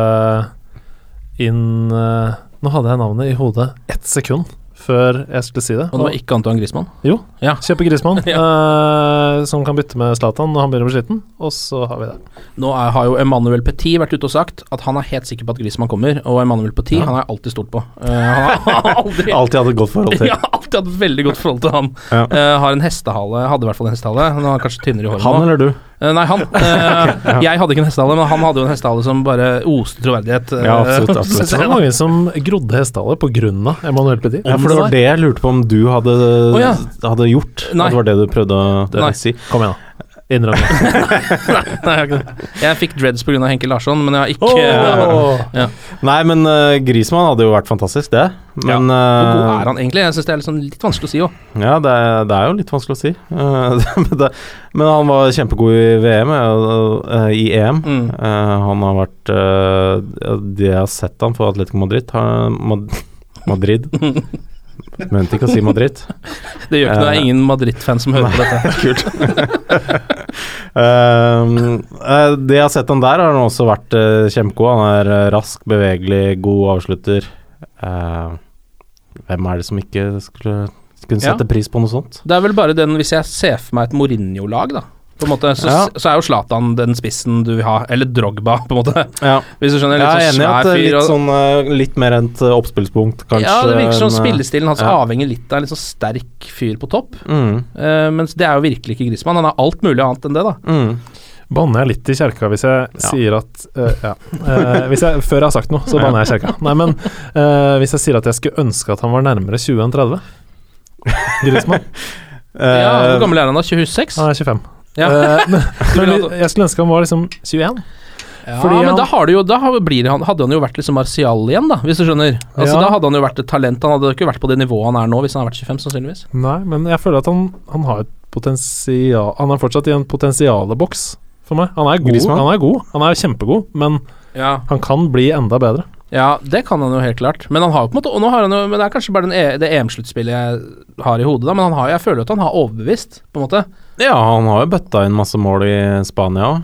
inn eh, Nå hadde jeg navnet i hodet ett sekund før jeg skulle si det.
Og det var ikke Antoine Griezmann.
Jo,
Ja.
kjøpe Griezmann, [LAUGHS] eh, som kan bytte med Zlatan når han begynner å bli sliten, og så har vi det.
Nå er, har jo Emmanuel Petit vært ute og sagt at han er helt sikker på at Griezmann kommer, og Emmanuel Petit han har jeg alltid stolt på. Uh, han har [LAUGHS] aldri
Alltid hatt et godt forhold til. [LAUGHS]
Ja, alltid hatt veldig godt forhold til han.
Ja.
Eh, har en hestehale, hadde i hvert fall en hestehale. Han har kanskje tynnere i håret
Han eller du?
Eh, nei, han. [LAUGHS] Eh, Jeg hadde ikke en hestehale, men han hadde jo en hestehale som bare oste troverdighet. eh,
Ja, absolutt, [LAUGHS] absolutt.
Det var mange som grodde hestehale av Emmanuel Petit.
Ja, for det var det jeg lurte på om du hadde,
ja.
hadde gjort.
Nei.
At det var det du prøvde å si.
Kom igjen, da. Innrøm det. [LAUGHS]
Nei, jeg, har ikke det. jeg fikk dreads pga. Henke Larsson, men jeg har ikke
Åh!
Nei, men uh, Grismann hadde jo vært fantastisk, det. Men
Hvor god
eh,
er han egentlig? Jeg syns det er sånn, litt vanskelig å si òg.
Ja, det er, det er jo litt vanskelig å si. [LAUGHS] Eh, men, han var kjempegod i VM, eh, i EM.
Mm.
Eh, han har vært eh, Det jeg har sett han for Atletico Madrid har, [LAUGHS] Madrid Mente ikke å si Madrid. [LAUGHS]
Det gjør ikke noe, det er
Eh.
ingen Madrid-fan som hører på dette. [LAUGHS]
Kult. [LAUGHS] Eh, det jeg har sett han der, har han også vært eh, kjempegod. Han er rask, bevegelig, god avslutter. Uh, hvem er det som ikke skulle kunne
Ja.
sette pris på noe sånt?
Det er vel bare den, hvis jeg ser for meg et Mourinho-lag, da. På en måte, så,
Ja.
så er jo Zlatan den spissen du vil ha, eller Drogba, på en måte.
Ja. [LAUGHS]
Hvis du skjønner.
Jeg er enig
sånn
i at det
fyr.
litt, sånn, eh, litt mer enn et eh, oppspillspunkt, kanskje.
ja, det virker som
eh,
spillestilen hans
ja.
avhenger litt av en litt sånn sterk fyr på topp.
Mm,
Uh, mens det er jo virkelig ikke Griezmann. Han er alt mulig annet enn det, da.
mm.
Banner jeg litt i kjerka hvis jeg sier at uh, Ja. uh, hvis jeg, før jeg har sagt noe, så banner jeg i kjerka. Nei, men eh, hvis jeg sier at jeg skulle ønske at han var nærmere 20 enn 30 Griezmann. [LAUGHS]
Ja, Hvor gammel er han da? 26?
Han er 25.
Ja.
Eh, [LAUGHS] men, men jeg skulle ønske han var liksom 21.
Ja,
Fordi
men
han-
da, har det jo, da blir han, hadde han jo vært liksom Martial igjen, da, hvis du skjønner. Altså
Ja.
Da hadde han jo vært et talent. Han hadde jo ikke vært på det nivået han er nå, hvis han hadde vært 25, sannsynligvis.
Nei, men jeg føler at han, han har et potensial Han er fortsatt i en potensialeboks for meg. Han er god, han er god, han er kjempegod, men
Ja.
han kan bli enda bedre.
Ja, det kan han jo helt klart. Men han har jo på en måte Og nå har han jo Men det er kanskje bare den e, det EM-sluttspillet jeg har i hodet, da. Men han har, jeg føler jo at han har overbevist, på en måte.
Ja, han har jo bøtta inn masse mål i Spania òg.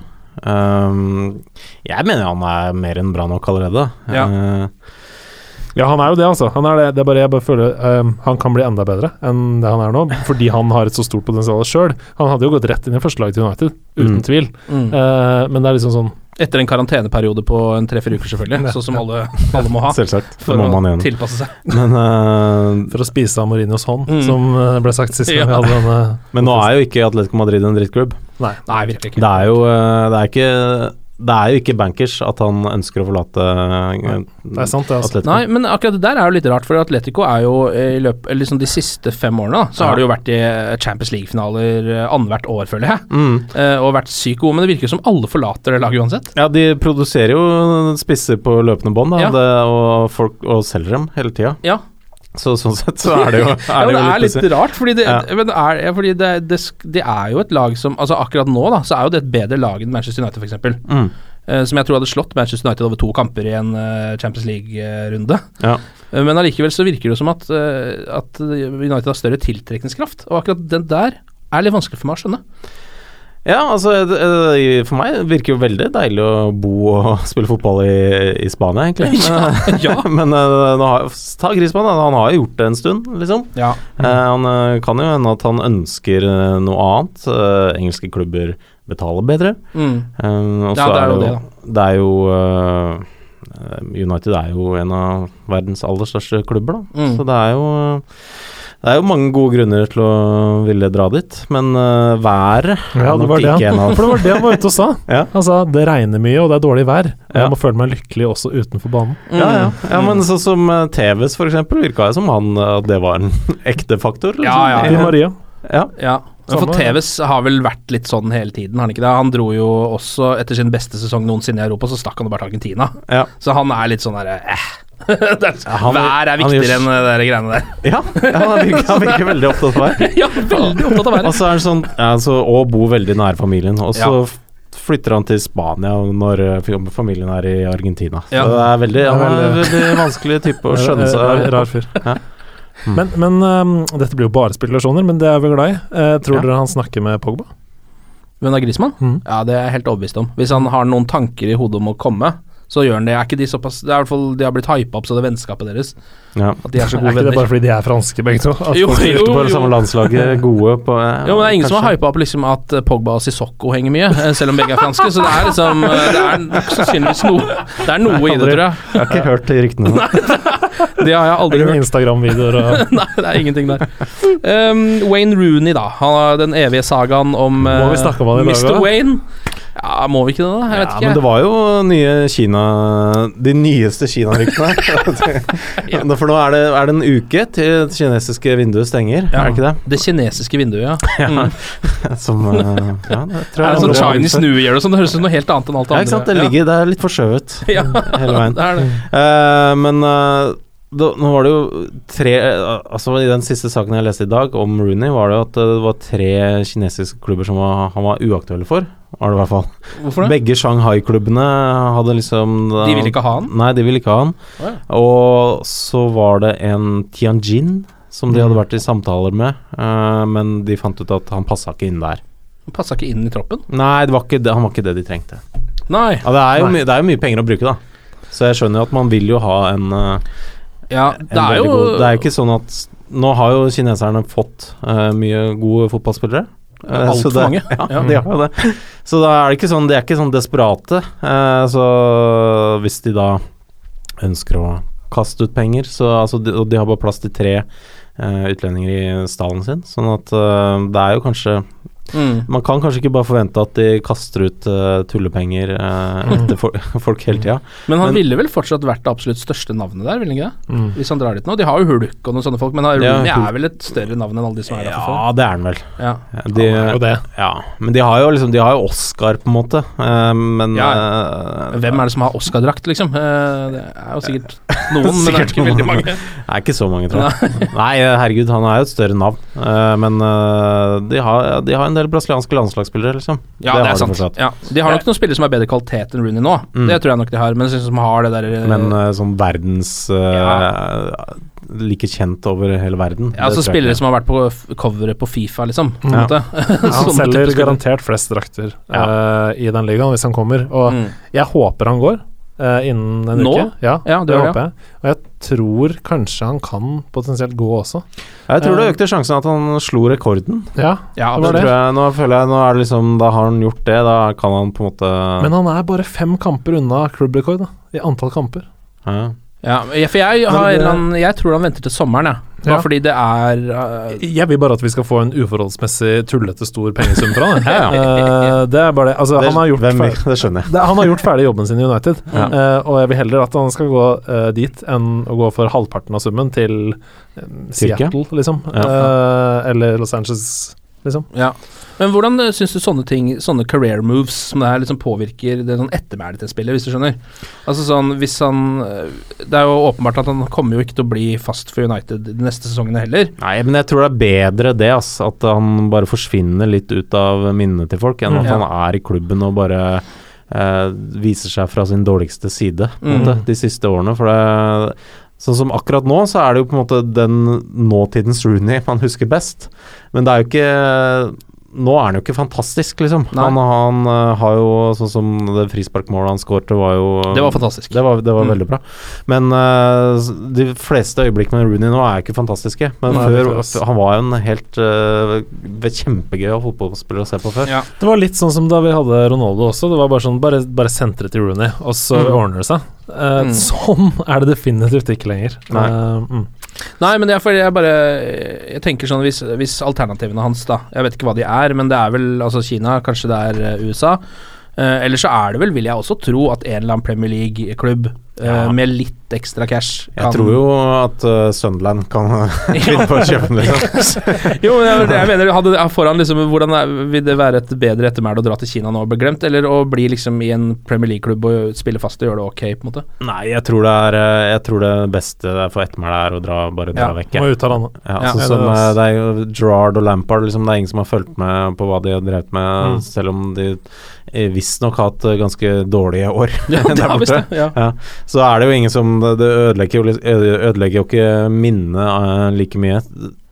jeg mener han er mer enn bra nok allerede.
Ja.
Uh,
Ja, han er jo det, altså. Han er det, det er bare jeg bare føler ehm, han kan bli enda bedre enn det han er nå, fordi han har et så stort potensial sjøl. Han hadde jo gått rett inn i førstelaget til United, uten
Mm.
tvil.
Mm.
Uh, men det er liksom sånn
Etter en karanteneperiode på en tre-fire uker, selvfølgelig. Sånn som alle, alle må ha.
selvsagt. Det
For
må man
å
igjen.
tilpasse seg.
Men, uh,
for å spise av Mourinhos hånd,
Mm.
som eh, ble sagt sist [LAUGHS] gang vi hadde denne
men nå er jo ikke Atletico Madrid en drittklubb.
Nei.
Nei, virkelig ikke.
Det er jo eh, det er ikke Det er jo ikke bankers at han ønsker å forlate Nei,
Det er sant, det. altså.
Atletico.
Nei, men akkurat det der er jo litt rart, for Atletico er jo i løpet liksom de siste fem årene, så
Ja.
har de jo vært i Champions League-finaler eh, annethvert år, føler jeg.
Mm.
Eh, og vært sykt gode, men det virker som alle forlater det laget uansett.
Ja, de produserer jo spisser på løpende bånd, da,
Ja.
det, og, folk, og selger dem hele tida.
Ja.
Så sånn sett så er det jo, [LAUGHS] er
ja,
det jo
det er
litt
litt rart, fordi, det,
Ja.
er, fordi det, det, det er jo et lag som Altså Akkurat nå da, så er jo det et bedre lag enn Manchester United, f.eks.
Mm.
Uh, som jeg tror hadde slått Manchester United over to kamper i en uh, Champions League-runde.
Ja.
Uh, men allikevel så virker det som at, at United har større tiltrekningskraft, og akkurat den der er litt vanskelig for meg å skjønne.
Ja, altså For meg virker jo veldig deilig å bo og [LAUGHS] spille fotball i, i Spania, egentlig. [LAUGHS] Men,
ja. [LAUGHS]
men eh, har, ta Grismann, han har jo gjort det en stund, liksom.
Ja.
Mm. han eh, kan jo hende at han ønsker noe annet. Engelske klubber betaler bedre.
Mm.
Og så Ja,
det er jo
jo,
det, da.
det er jo United er jo en av verdens aller største klubber, da.
Mm.
Så det er jo det er jo mange gode grunner til å ville dra dit, men uh, været
Ja, det var det, [LAUGHS] for det var det han var ute og sa. [LAUGHS]
Ja.
Han sa det regner mye, og det er dårlig vær.
Ja.
jeg må føle meg lykkelig også utenfor banen.
Ja, ja. ja men sånn som uh, TVs, for eksempel, virka jo som han eh, at det var en [LAUGHS] ekte faktor. Liksom.
Ja,
Maria.
ja.
Ja, men for. TVs har vel vært litt sånn hele tiden, har han ikke det? Han dro jo også, etter sin beste sesong noensinne i Europa, så stakk han bare til Argentina.
Ja.
Så han er litt sånn derre eh. [LAUGHS] Er-
han-
Vær er viktigere enn det greiene der. [LAUGHS]
Ja, ja han, virker, han virker veldig opptatt av vær. [LAUGHS]
ja, veldig opptatt av
vær.
Og
så er han sånn ja, så, Og bo veldig nær familien. Og så
Ja.
flytter han til Spania når eh, familien er i Argentina. Så
Ja.
det er veldig, han er en
veldig-
vanskelig type å skjønne
Eh, Rar,
seg
rar fyr.
Ja. Mm.
Men, men um, dette blir jo bare spekulasjoner, men det er vi glad i. Uh, tror
Ja.
dere han snakker med Pogba?
Hvem er Grismann?
Mm.
Ja, det er jeg helt overbevist om. Hvis han har noen tanker i hodet om å komme, så gjør han det. Er ikke de såpass Det er i hvert fall De har blitt hypa opp, så det er vennskapet deres.
Ja.
At de er så gode venner.
Er ikke det bare fordi de er franske, begge to? At
Jo,
folk-
jo,
på det
jo.
samme landslaget, [LAUGHS] gode på eh,
Jo, men det er ingen som har
kanskje.
hypa opp liksom at eh, Pogba og Sissoko henger mye, eh, selv om begge er franske. Så det er liksom eh, Det er nok sannsynligvis noe Det er noe i det, tror jeg.
Jeg har ikke hørt de ryktene. [LAUGHS]
Det har jeg aldri hørt.
Instagram-videoer og [LAUGHS]
Nei, det er ingenting der. Um, Wayne Rooney, da. Han har den evige sagaen om
snakke om
Mr. Wayne. Ja, må vi ikke det, da? Jeg vet
Ja,
ikke.
men det var jo nye Kina De nyeste Kina-ryktene. [LAUGHS] [LAUGHS] For nå er det, er det en uke til det kinesiske vinduet stenger,
Ja.
er det ikke det?
Det kinesiske vinduet, [LAUGHS] ja. Mm.
Som eh, Ja, det tror
Er det sånn Chinese New Year og sånn? Det høres ut som noe helt annet enn alt det
Ja, ikke sant. Det ligger Det er litt forskjøvet
ja.
hele veien.
det er det.
Uh, men eh, da, nå var det jo tre eh, Altså I den siste saken jeg leste i dag om Rooney, var det jo at det var tre kinesiske klubber som var, han var uaktuell for. Var det i hvert fall.
Hvorfor det?
Begge Shanghai-klubbene hadde liksom
De ville ikke ha han?
Nei, de ville ikke ha han.
Oh, ja.
Og så var det en Tianjin som de hadde
Mm.
vært i samtaler med, uh, men de fant ut at han passa ikke inn der.
Han passa ikke inn i troppen?
Nei, det var det, han var ikke det de trengte.
Nei.
Ja, det, er jo det er jo mye penger å bruke, da. Så jeg skjønner jo at man vil jo ha en, eh,
Ja, det er jo
god Det er jo ikke sånn at Nå har jo kineserne fått uh, mye gode fotballspillere. Uh,
Alt for mange. [LAUGHS]
Ja,
Ja.
de har jo det. Så da er det ikke sånn De er ikke sånn desperate. Uh, så hvis de da ønsker å kaste ut penger, så altså de, Og de har bare plass til tre uh, utlendinger i stallen sin, sånn at eh, det er jo kanskje
Mm.
Man kan kanskje ikke bare forvente at de kaster ut uh, tullepenger uh, etter for, [LAUGHS] folk hele tida.
Men han
Men-
ville vel fortsatt vært det absolutt største navnet der, ville han ikke det?
Mm.
Hvis han drar dit nå. De har jo Hulk og noen sånne folk, men han-
Ja,
er vel et større navn enn alle de som er der fra
Ja, det er han vel.
Ja.
De,
Han er jo det.
Ja, men de har jo liksom De har jo Oscar, på en måte. uh, men
Ja,
eh,
Hvem er det som har Oscar-drakt, liksom? Eh, Det er jo sikkert [LAUGHS] noen, men det er
Sikkert
ikke veldig mange.
Det er ikke så mange, tror jeg. Nei, herregud, han er jo et større navn. Men de, har, de har en del brasilianske landslagsspillere, liksom.
Ja, det,
har
er
de
sant.
fortsatt.
Ja. De har nok noen spillere som har bedre kvalitet enn Rooney nå.
Mm.
Det tror jeg nok de har, men som har det der eh,
Men uh, sånn verdens eh, Like kjent over hele verden.
ja, altså
det
Spillere som har vært på coveret på Fifa, liksom. På
Ja.
måte. [LAUGHS]
Han selger garantert flest drakter uh, i den ligaen hvis han kommer, og
Mm.
jeg håper han går eh, innen en
Nå?
uke. Ja,
Ja, det
det håper jeg. Og jeg tror kanskje han kan potensielt gå også.
Jeg tror det
Eh,
økte sjansen at han slo rekorden.
Ja,
Ja,
det var
Det
det.
jeg, nå føler jeg Nå er det liksom Da har han gjort det, da kan han på en måte
Men han er bare fem kamper unna klubbrekord da, i antall kamper.
ja.
Ja, for jeg, har, eller annen- jeg tror han venter til sommeren, jeg. Bare
Ja.
fordi det er uh,
Jeg vil bare at vi skal få en uforholdsmessig tullete stor pengesum fra han. [LAUGHS]
Ja,
Eh, det er bare det. Altså,
det,
han har gjort
hvem,
ferdig,
det
han har gjort ferdig jobben sin i United,
Ja.
uh, og jeg vil heller at han skal gå eh, dit enn å gå for halvparten av summen til eh,
Tyrkia?
Seattle, liksom.
Ja.
Eh, eller Los Angeles, liksom.
Ja. Men hvordan uh, syns du sånne ting, sånne career moves som det her, liksom påvirker det sånn ettermælet til spillet, hvis du skjønner? Altså sånn, hvis han uh, Det er jo åpenbart at han kommer jo ikke til å bli fast for United de neste sesongene heller.
Nei, men jeg tror det er bedre det, ass. At han bare forsvinner litt ut av minnet til folk, enn
Mm.
at
Ja.
han er i klubben og bare eh, viser seg fra sin dårligste side
Mm.
de siste årene. For det Sånn som akkurat nå, så er det jo på en måte den nåtidens Rooney man husker best. Men det er jo ikke Nå er han jo ikke fantastisk, liksom.
Nei.
Han, han eh, har jo sånn som det frisparkmålet han skårte, var jo
Det var fantastisk.
Det var, det var
Mm.
veldig bra. Men uh, de fleste øyeblikk med Rooney nå er ikke fantastiske. Men
Nei,
før. Han var jo en helt uh, kjempegøy fotballspiller å se på før.
Ja.
Det var litt sånn som da vi hadde Ronaldo også. Det var bare sånn Bare, bare sentre til Rooney, og så
Mm.
ordner det seg. Eh,
Mm.
Sånn er det definitivt ikke lenger.
Nei.
uh, mm.
Nei, men er jeg bare Jeg tenker sånn hvis, hvis alternativene hans, da Jeg vet ikke hva de er, men det er vel altså Kina, kanskje det er eh, USA. Uh, eller så er det vel, vil jeg også tro, at en eller annen Premier League-klubb eh,
Ja.
med litt ekstra cash
Jeg tror jo at uh, Sunderland kan [LAUGHS] finne på å kjøpe den. Liksom. [LAUGHS]
Jo, men jeg, jeg mener hadde, foran liksom, Hvordan er, vil det være et bedre ettermæle å dra til Kina nå og bli glemt, eller å bli liksom i en Premier League-klubb og spille fast og gjøre det ok, på en måte?
Nei, jeg tror det er uh, Jeg tror det beste for ettermælet er å dra, bare dra
Ja,
vekk.
Må ut av landet.
Ja,
Ja.
sånn som
det er-
uh, Det er jo Gerard og Lampard, liksom, det er ingen som har fulgt med på hva de har drevet med,
Mm.
selv om de eh, visstnok har hatt ganske dårlige år
Ja, [LAUGHS]
der borte.
det. Ja.
Ja, så er det jo ingen som Det ødelegger jo, ødelegger jo ikke minnet eh, like mye.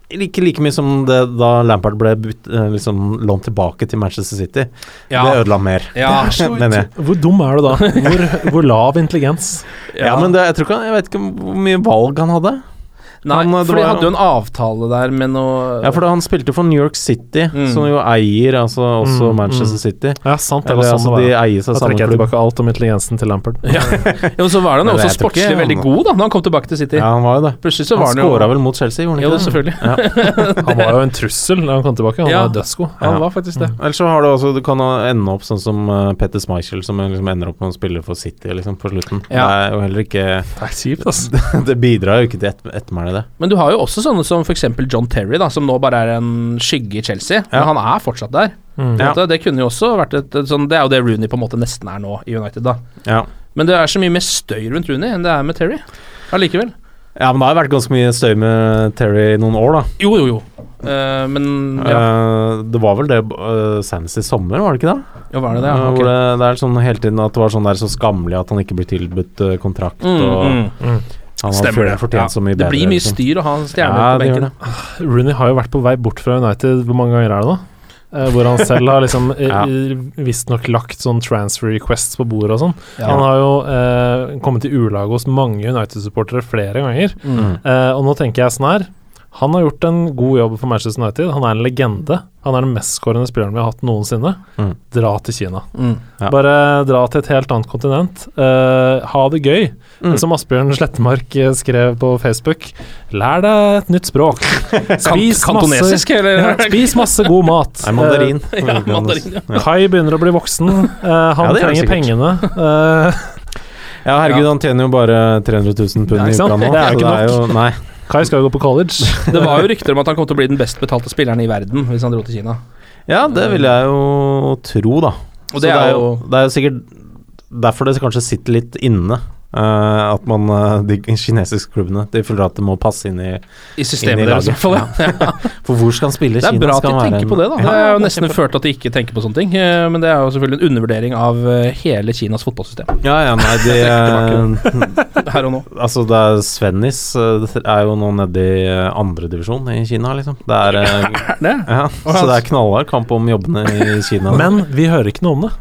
Ikke like mye som det da Lampard ble bytt, eh, liksom lånt tilbake til Manchester City.
Ja.
Det ødela mer,
Ja,
Det er [LAUGHS] Hvor dum er du da? [LAUGHS] Hvor, hvor lav intelligens?
Ja, men det, jeg tror ikke Jeg vet ikke hvor mye valg han hadde.
Nei,
Han, eh,
for de
var-
hadde jo en avtale der med noe
Ja, for da han spilte for New York City,
Mm.
som jo eier altså også
Mm,
Manchester
mm.
City.
Ja, sant. Det
Eller
var sånn
altså,
det
de eier seg
Da trekker jeg tilbake alt om intelligensen til Lampard.
Ja, ja men så var han jo også sportslig
ikke
veldig god da Når han kom tilbake til City.
Ja, han var jo det.
Plutselig så
Han
var han jo
skåra vel mot Chelsea, gjorde han
Jo,
ikke det?
selvfølgelig. [LAUGHS]
Han var jo en trussel da han kom tilbake. Han
Ja.
var dødsgod.
Han
Ja.
var faktisk det.
Ellers så har du også Du kan jo ende opp sånn som uh, Petter Schmeichel, som liksom ender opp med å spille for City liksom på slutten.
Ja.
Det er jo heller ikke
Det er kjipt, altså. [LAUGHS]
Det bidrar jo ikke til ettermælet, det.
Men du har jo også sånne som f.eks. John Terry, da som nå bare er en skygge i Chelsea.
Ja.
Men han er fortsatt der.
Mm.
Ja. Det kunne jo også vært et, et sånn Det er jo det Rooney på en måte nesten er nå i United, da.
Ja.
Men det er så mye mer støy rundt Rooney enn det er med Terry. Allikevel.
ja, men det har jo vært ganske mye støy med Terry i noen år, da.
Jo, jo, jo. Uh, men ja.
Uh, det var vel det uh, senest i sommer, var det ikke det?
Jo, var det det? Ja,
okay.
ok.
det, det er sånn hele tiden at det var sånn der så skammelig at han ikke blir tilbudt kontrakt,
Mm,
og
mm.
Mm.
har
Stemmer det.
fortjent
Ja.
så mye
Det blir mye
liksom.
styr å ha en stjerne
Ja,
på benken.
Rooney har jo vært på vei bort fra United. Hvor mange ganger er det nå? Eh, hvor han selv har liksom [LAUGHS]
Ja.
ja. visstnok lagt sånn transfer requests på bordet og sånn.
Ja.
Han har jo eh, kommet i ulag hos mange United-supportere flere ganger.
Mm.
Eh, og nå tenker jeg sånn her Han har gjort en god jobb for Manchester United. Han er en legende. Han er den mestskårende spilleren vi har hatt noensinne.
Mm.
Dra til Kina.
Mm.
Ja.
Bare dra til et helt annet kontinent. Uh, ha det gøy.
Mm.
Som Asbjørn Slettemark eh, skrev på Facebook. Lær deg et nytt språk. [LAUGHS] Spis
kantonesisk,
masse, ja, spis masse god mat.
Nei, mandarin.
Ja, mandarin, ja. [LAUGHS]
Eh, Kai begynner å bli voksen. Uh, han trenger pengene. Eh, [LAUGHS]
Ja, herregud, han tjener jo bare 300 000 pund i uka nå.
Det er jo ikke
jo, nei.
Kai skal jo gå på college. [LAUGHS]
Det var jo rykter om at han kom til å bli den best betalte spilleren i verden hvis han dro til Kina.
Ja, det vil jeg jo tro, da.
Og
Så
det er jo
Det er jo sikkert derfor det kanskje sitter litt inne. Eh, at man eh, De kinesiske klubbene De føler at det må passe inn i
i systemet
i
deres, i hvert fall. Ja.
For hvor skal han spille?
Det er
Kina
bra at de tenker
en-
på det, da.
Ja,
Det er jo nesten ført at de ikke tenker på sånne ting, eh, men det er jo selvfølgelig en undervurdering av hele Kinas fotballsystem
Ja, ja, nei, [LAUGHS] de [LAUGHS]
her og nå.
Altså, det er Svennis er jo nå nede i andredivisjon i Kina, liksom. Det er [LAUGHS]
Det?
Ja, så det er knallhard kamp om jobbene i Kina.
Men vi hører ikke noe om det.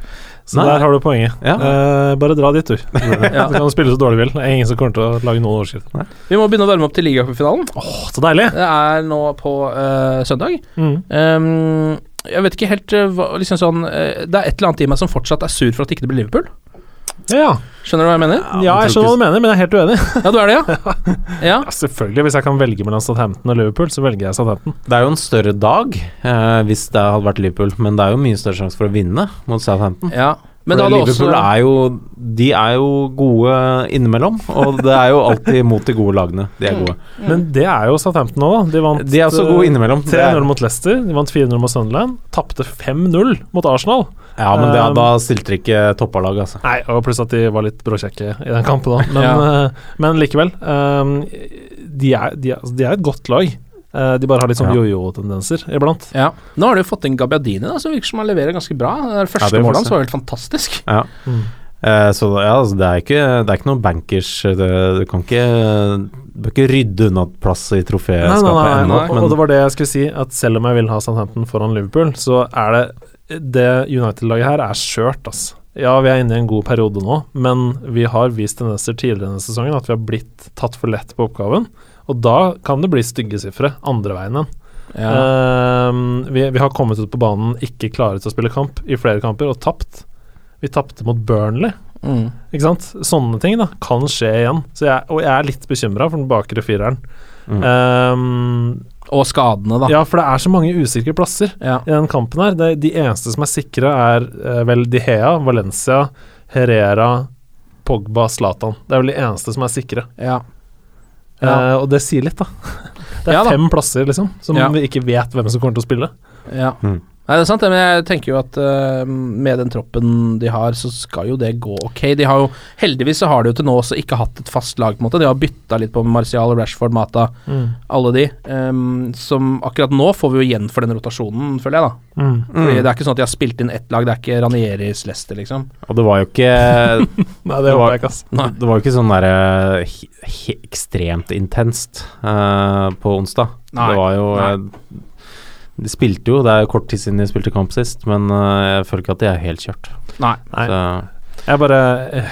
Så
Nei.
der har du poenget.
Ja.
Eh, bare dra dit, du. [LAUGHS]
Ja.
Du kan spille så dårlig du vil. Det er ingen som kommer til å lage noen overskrift.
Vi må begynne å varme opp til ligacupfinalen.
Åh, så deilig!
Det er nå på uh, søndag.
Mm.
Um, jeg vet ikke helt uh, hva liksom sånn uh, Det er et eller annet i meg som fortsatt er sur for at det ikke blir Liverpool.
Ja.
Skjønner du hva jeg mener?
ja, jeg skjønner hva du mener, men jeg er helt uenig.
Ja, du er det, [LAUGHS] ja? Ja,
Ja, selvfølgelig, hvis jeg kan velge mellom Southampton og Liverpool, så velger jeg Southampton.
Det er jo en større dag eh, hvis det hadde vært Liverpool, men det er jo mye større sjanse for å vinne mot Southampton.
ja. Men da
Liverpool
også
er jo De er jo gode innimellom, og det er jo alltid mot de gode lagene. De er gode.
Men det er jo Southampton nå, da. De vant
De er også
eh,
gode innimellom.
3-0
er-
mot Leicester, de vant 4-0 mot Sunderland. Tapte 5-0 mot Arsenal.
Ja, men det,
Um,
da stilte de ikke toppalag, altså.
Nei, og pluss at de var litt bråkjekke i den kampen da. Men,
Ja.
eh, men likevel. Um, de, er, de, er, altså, de er et godt lag. Eh, de bare har litt sånn
Ja.
jojo-tendenser iblant.
Ja. Nå har de jo fått inn Gabbiadini, da, som virker som han leverer ganske bra. Det der første
får
målet hans var helt fantastisk. [LAUGHS]
Ja.
Mm.
Uh, så ja, altså, det er ikke Det er ikke noen bankers det, Du kan ikke Du bør ikke rydde unna plass i troféskapet ennå,
og, og det var det jeg skulle si, at selv om jeg vil ha Southampton foran Liverpool, så er det Det United-laget her er skjørt, altså. Ja, vi er inne i en god periode nå, men vi har vist tendenser tidligere denne sesongen at vi har blitt tatt for lett på oppgaven, og da kan det bli stygge sifre andre veien igjen.
Ja.
Uh, vi, vi har kommet ut på banen ikke klare til å spille kamp i flere kamper, og tapt. Vi tapte mot Burnley.
Mm.
Ikke sant? Sånne ting da kan skje igjen. Så jeg, og jeg er litt bekymra for den bakre fireren.
Mm.
Um,
Og skadene, da.
ja, for det er så mange usikre plasser
Ja.
i den kampen her. Det, de eneste som er sikre, er uh, vel De Hea, Valencia, Herrera, Pogba, Zlatan. Det er vel de eneste som er sikre.
Ja. Ja.
Eh, og det sier litt, da. [LAUGHS] Det er
Ja da.
fem plasser, liksom, som
Ja.
vi ikke vet hvem som kommer til å spille.
Ja.
Mm.
Nei, det er sant, men jeg tenker jo at uh, med den troppen de har, så skal jo det gå ok. De har jo, Heldigvis så har de jo til nå også ikke hatt et fast lag, på en måte. De har bytta litt på Martial, Rashford, Mata, alle de. Um, som akkurat nå får vi jo igjen for den rotasjonen, føler jeg, da.
Mm.
Fordi Det er ikke sånn at de har spilt inn ett lag, det er ikke Ranieris Leicester, liksom.
Og det var jo ikke [LAUGHS]
Nei, det var, jeg ikke, ass.
Det var jo ikke sånn derre he- ekstremt intenst uh, på onsdag.
Nei.
Det var jo eh, De spilte jo, det er jo kort tid siden de spilte kamp sist, men eh, jeg føler ikke at de er helt kjørt.
Nei.
Nei.
Så,
Jeg bare eh,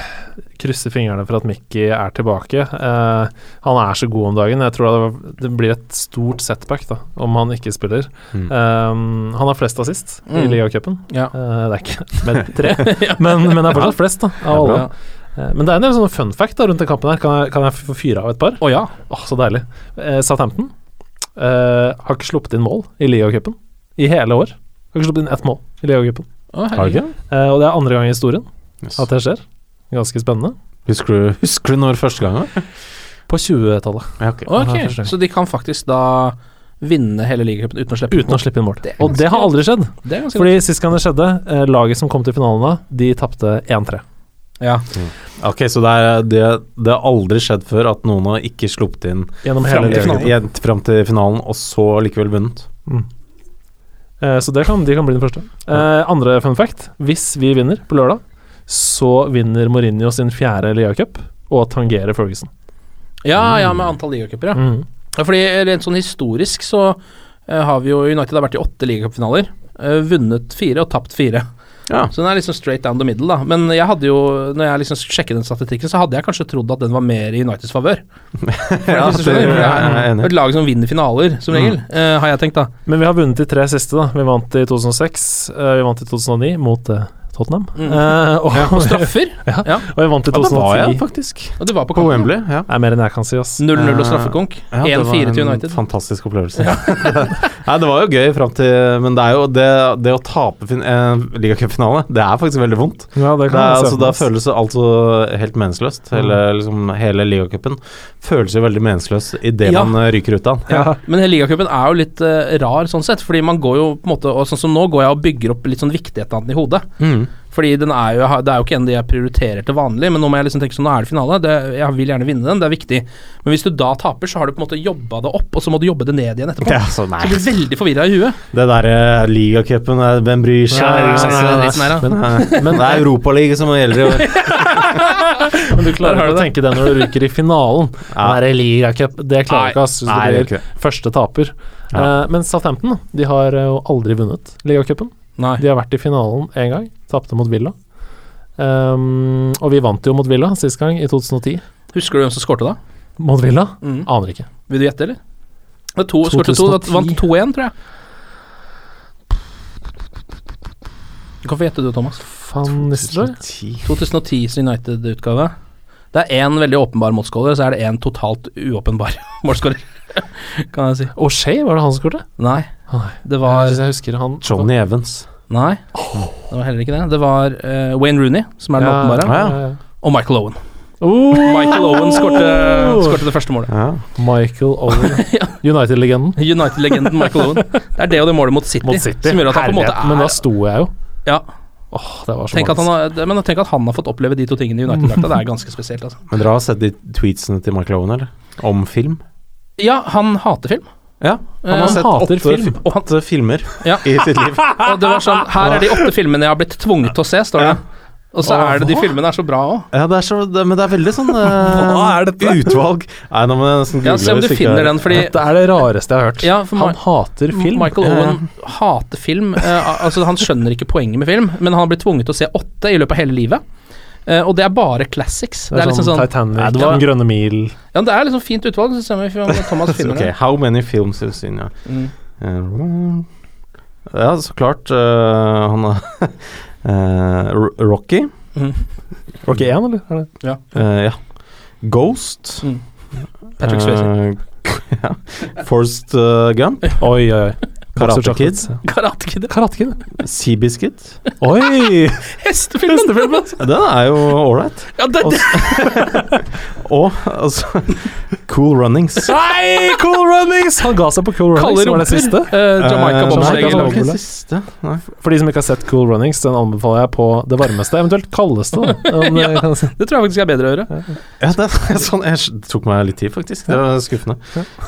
krysser fingrene for at Mickey er tilbake. Eh, han er så god om dagen. Jeg tror det, var, det blir et stort setback da, om han ikke spiller.
Mm.
Eh, han har flest assist i
Mm.
ligacupen.
Ja.
Eh, det er ikke [LAUGHS] med tre, men, men det er fortsatt flest, da, av alle. Men det er en del sånne fun fact da, rundt den kampen her. Kan jeg, kan jeg få fyre av et par?
Å ja.
Oh, så deilig. Eh, Southampton eh, har ikke sluppet inn mål i ligacupen i hele år. Har ikke sluppet inn ett mål i ligacupen.
Herregud.
Eh, og det er andre gang i historien
Yes.
at det skjer. Ganske spennende.
Husker, du, husker du når første gang var? [LAUGHS]
På 20-tallet.
Ja, ok.
Ok,
Ja, første gang.
så de kan faktisk da vinne hele ligacupen uten å slippe
Uten å slippe inn mål.
Det
Og det har aldri skjedd. Fordi sist gang det skjedde, eh, laget som kom til finalen da, de tapte 1-3.
Ja.
Ok, så det, er, det, det har aldri skjedd før at noen har ikke sluppet inn
Gjennom
Fram til finalen.
i- fram til finalen, og så likevel vunnet.
Eh, så det kan, de kan bli den første. Eh, andre fun fact. Hvis vi vinner på lørdag, så vinner Mourinho sin fjerde ligacup og tangerer Ferguson.
ja, ja, med antall ligacuper, ja.
Mm.
ja. Fordi rent sånn historisk så eh, har vi jo United har vært i åtte ligacupfinaler. Uh, vunnet fire og tapt fire.
Ja.
Så den er liksom straight down the middle, da. Men jeg hadde jo, når jeg liksom sjekket den statistikken, så hadde jeg kanskje trodd at den var mer i Uniteds favør. [LAUGHS]
Ja, det er jeg
er et lag som vinner finaler, som regel, eh, har jeg tenkt, da.
Men vi har vunnet de tre siste, da. Vi vant i 2006, uh, vi vant i 2009 mot uh, Tottenham.
Mm.
Uh, og,
Og straffer. [LAUGHS]
ja,
Ja.
og vi vant i
Ja, det var jeg faktisk.
Og det var på
På. Wembley. Ja.
Det er mer enn jeg kan si, ass.
0-0 og straffekonk.
Ja,
1-4 til United.
Fantastisk opplevelse. [LAUGHS] Nei, det var jo gøy fram til Men det er jo det, det å tape fin, eh, ligacupfinale, det er faktisk veldig vondt.
Ja, det
Det
kan
er, altså, da føles det altså helt meningsløst. Hele, liksom, hele ligacupen føles jo veldig meningsløs idet
Ja.
man eh, ryker ut av den.
Ja.
Men hele ligacupen er jo litt uh, rar sånn sett, fordi man går jo på en måte Og sånn som nå går jeg og bygger opp litt sånn viktigheten av den i hodet.
Mm.
Fordi den er jo, det er jo ikke en de jeg prioriterer til vanlig, men nå må jeg liksom tenke sånn, nå er det finale. Det, jeg vil gjerne vinne den, det er viktig. Men hvis du da taper, så har du på en måte jobba det opp, og så må du jobbe det ned igjen etterpå.
Ja, så
så blir du veldig forvirra i huet.
Det derre ligacupen, eh, hvem bryr seg?
Ja.
Men, men det er Europaligaen som gjelder i år. [LAUGHS]
Men du klarer ikke å tenke det når du ryker i finalen.
Ja.
Det er ligacup, det klarer du ikke, ass. Hvis
Nei,
du blir
ikke
første taper.
Ja.
Uh, men Southampton, de har eh, jo aldri vunnet ligacupen. De har vært i finalen én gang, tapte mot Villa. Um, og vi vant jo mot Villa sist gang, i 2010.
Husker du hvem som skårte da?
Mot Villa?
Mm.
Aner ikke.
Vil du gjette, eller? Det to, skårte to, vant 2-1, tror jeg. Du kan få gjette du, Thomas.
Fan, 2010.
2010s United-utgave. Det er én veldig åpenbar målskårer, så er det én totalt uåpenbar [LAUGHS] målskårer, kan jeg si.
O'Shay, var det han som skåret?
Nei,
Nei.
det var
Jeg husker han
Johnny Evans.
Nei, det var heller ikke det. Det var eh, Wayne Rooney, som er den
Ja,
åpenbare,
ja, ja.
og Michael Owen.
Oh!
Michael Owen skårte, skårte det første målet.
Ja.
Michael Owen. [LAUGHS]
Ja.
United-legenden.
United-legenden Michael Owen. [LAUGHS] Det er det og det målet mot City,
Mot City.
som gjør at han på en måte
Herlighet, Men da
er
sto jeg jo.
ja,
Åh, det var så
tenk at han
magisk.
har, Men tenk at han har fått oppleve de to tingene i United-drakta. Det er ganske spesielt, altså.
Men dere har sett de tweetsene til Michael Owen, eller? Om film?
Ja, han hater film.
Ja. Han
Eh,
har sett åtte,
film.
åtte filmer [LAUGHS]
Ja.
i sitt liv. [LAUGHS]
Og det var sånn Her er de åtte filmene jeg har blitt tvunget til å se, står det.
Ja.
Og så er det de filmene er så bra òg.
Ja, det er så, det, men det er veldig sånn uh, [LAUGHS]
Hva er dette?
utvalg. Nei, nå må jeg nesten
Ja, se om du finner den, fordi
Dette er det rareste jeg har hørt.
Ja, for
han hater film.
Michael Owen hater film. Uh, altså Han skjønner ikke poenget med film, men han har blitt tvunget til å se åtte i løpet av hele livet. Eh, og det er bare classics.
Det er,
liksom
sånn
sånn
Titanic,
Ja, var-
Den grønne mil
Ja, det er liksom fint utvalg. Så ser vi om Thomas [LAUGHS] finner
Ok,
det.
How many films have you seen? Ja,
Mm.
Uh, ja så klart. uh, han har [LAUGHS] eh, Rocky.
Mm.
Rocky 1, eller? Er det?
eh, ja. Ghost.
Mm. Patrick Swayze. [LAUGHS]
Ja. Forced uh, Gump.
Oi, oi, oi.
Karate
Boxer
Kid.
Karate Kid.
Karate Kid.
Seabiscuit.
Oi! [LAUGHS]
Hestefilmen!
Den er jo ålreit.
Ja, det, det. [LAUGHS]
Og altså Cool Runnings.
Nei, Cool Runnings! Han ga seg på Cool Runnings, var det siste?
Eh, Jamaica
Eh.
For de som ikke har sett Cool Runnings, den anbefaler jeg på det varmeste, eventuelt kaldeste. [LAUGHS] Om
Ja. Det tror jeg faktisk er bedre å gjøre.
Ja, det, sånn, jeg, tok meg litt tid, faktisk. Det var skuffende.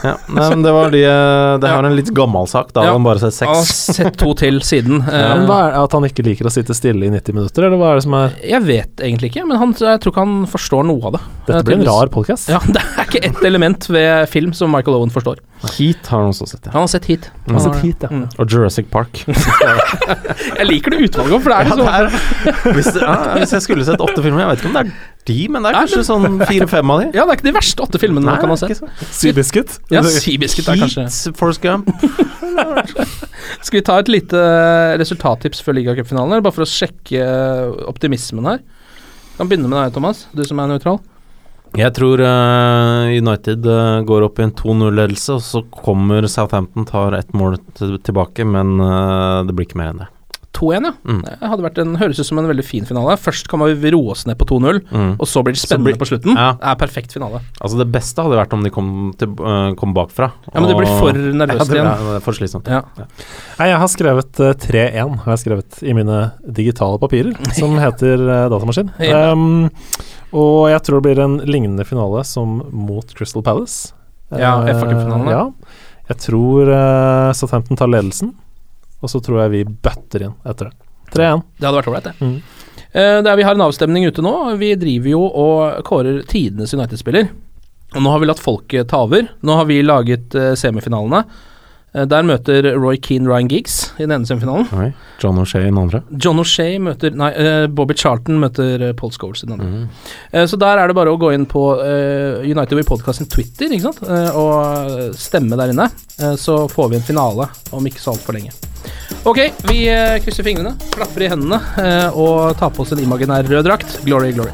Ja. Men det var de eh, Det er en litt gammel sak. Da
Ja.
Har han bare sett
Jeg har
seks.
sett to til siden. [LAUGHS] ja,
Men hva er det, At han ikke liker å sitte stille i 90 minutter, eller hva er det som er
jeg vet egentlig ikke, men han, jeg tror ikke han forstår noe av det.
Dette blir en rar podkast.
Ja, [LAUGHS] Det er ikke ett element ved film som Michael Owen forstår.
Heat har han også sett, ja.
Han har sett Heat.
Han har
sett Heat, ja.
Mm.
Og Jurassic Park. [LAUGHS]
Jeg liker det utvalget, for det er
Ja,
liksom
det er, hvis, ja, hvis jeg skulle sett åtte filmer Jeg vet ikke om det er de, men det er kanskje sånn fire-fem av de. [LAUGHS]
Ja, det er ikke de verste åtte filmene man kan ha sett.
Seabiscuit.
Ja, Seabiscuit er kanskje
Heat, Force Gump. [LAUGHS]
Skal vi ta et lite resultattips før ligacupfinalen, bare for å sjekke optimismen her? Vi Kan begynne med deg, Thomas, du som er nøytral.
Jeg tror uh, United uh, går opp i en 2-0-ledelse, og så kommer Southampton, tar ett mål tilbake, men uh, det blir ikke mer enn det.
2-1, ja.
Mm.
Det hadde vært en, høres ut som en veldig fin finale. Først kan vi roe oss ned på 2-0,
Mm.
og så blir det spennende
blir-
på slutten.
Ja.
Det er perfekt finale.
Altså Det beste hadde vært om de kom, til, uh, kom bakfra.
Ja, men det blir for nervøst [LAUGHS]
ja, det,
igjen.
Ja, det for slitsomt.
Ja.
Ja. jeg har skrevet uh, 3-1 har jeg skrevet i mine digitale papirer, som [LAUGHS] heter uh, datamaskin.
Ja.
Um, og jeg tror det blir en lignende finale som mot Crystal Palace.
Ja, FA-cupfinalen. ja.
Ja. Jeg tror uh, Southampton tar ledelsen, og så tror jeg vi bøtter inn etter det. 3-1.
Det hadde vært ålreit, det.
Mm.
Eh, det er, vi har en avstemning ute nå. Vi driver jo og kårer tidenes United-spiller. Og nå har vi latt folket ta over. Nå har vi laget eh, semifinalene. Eh, Der møter Roy Keane Ryan Giggs i den ene semifinalen.
Nei, John O'Shea i den andre.
John O'Shay møter Nei, eh, Bobby Charlton møter eh, Paul Scholes i den andre. Eh, så der er det bare å gå inn på United Way Podcast sin Twitter ikke sant? Og stemme der inne. Så får vi en finale om ikke så altfor lenge. Ok, vi krysser fingrene, klapper i hendene og tar på oss en imaginær rød drakt. Glory, glory.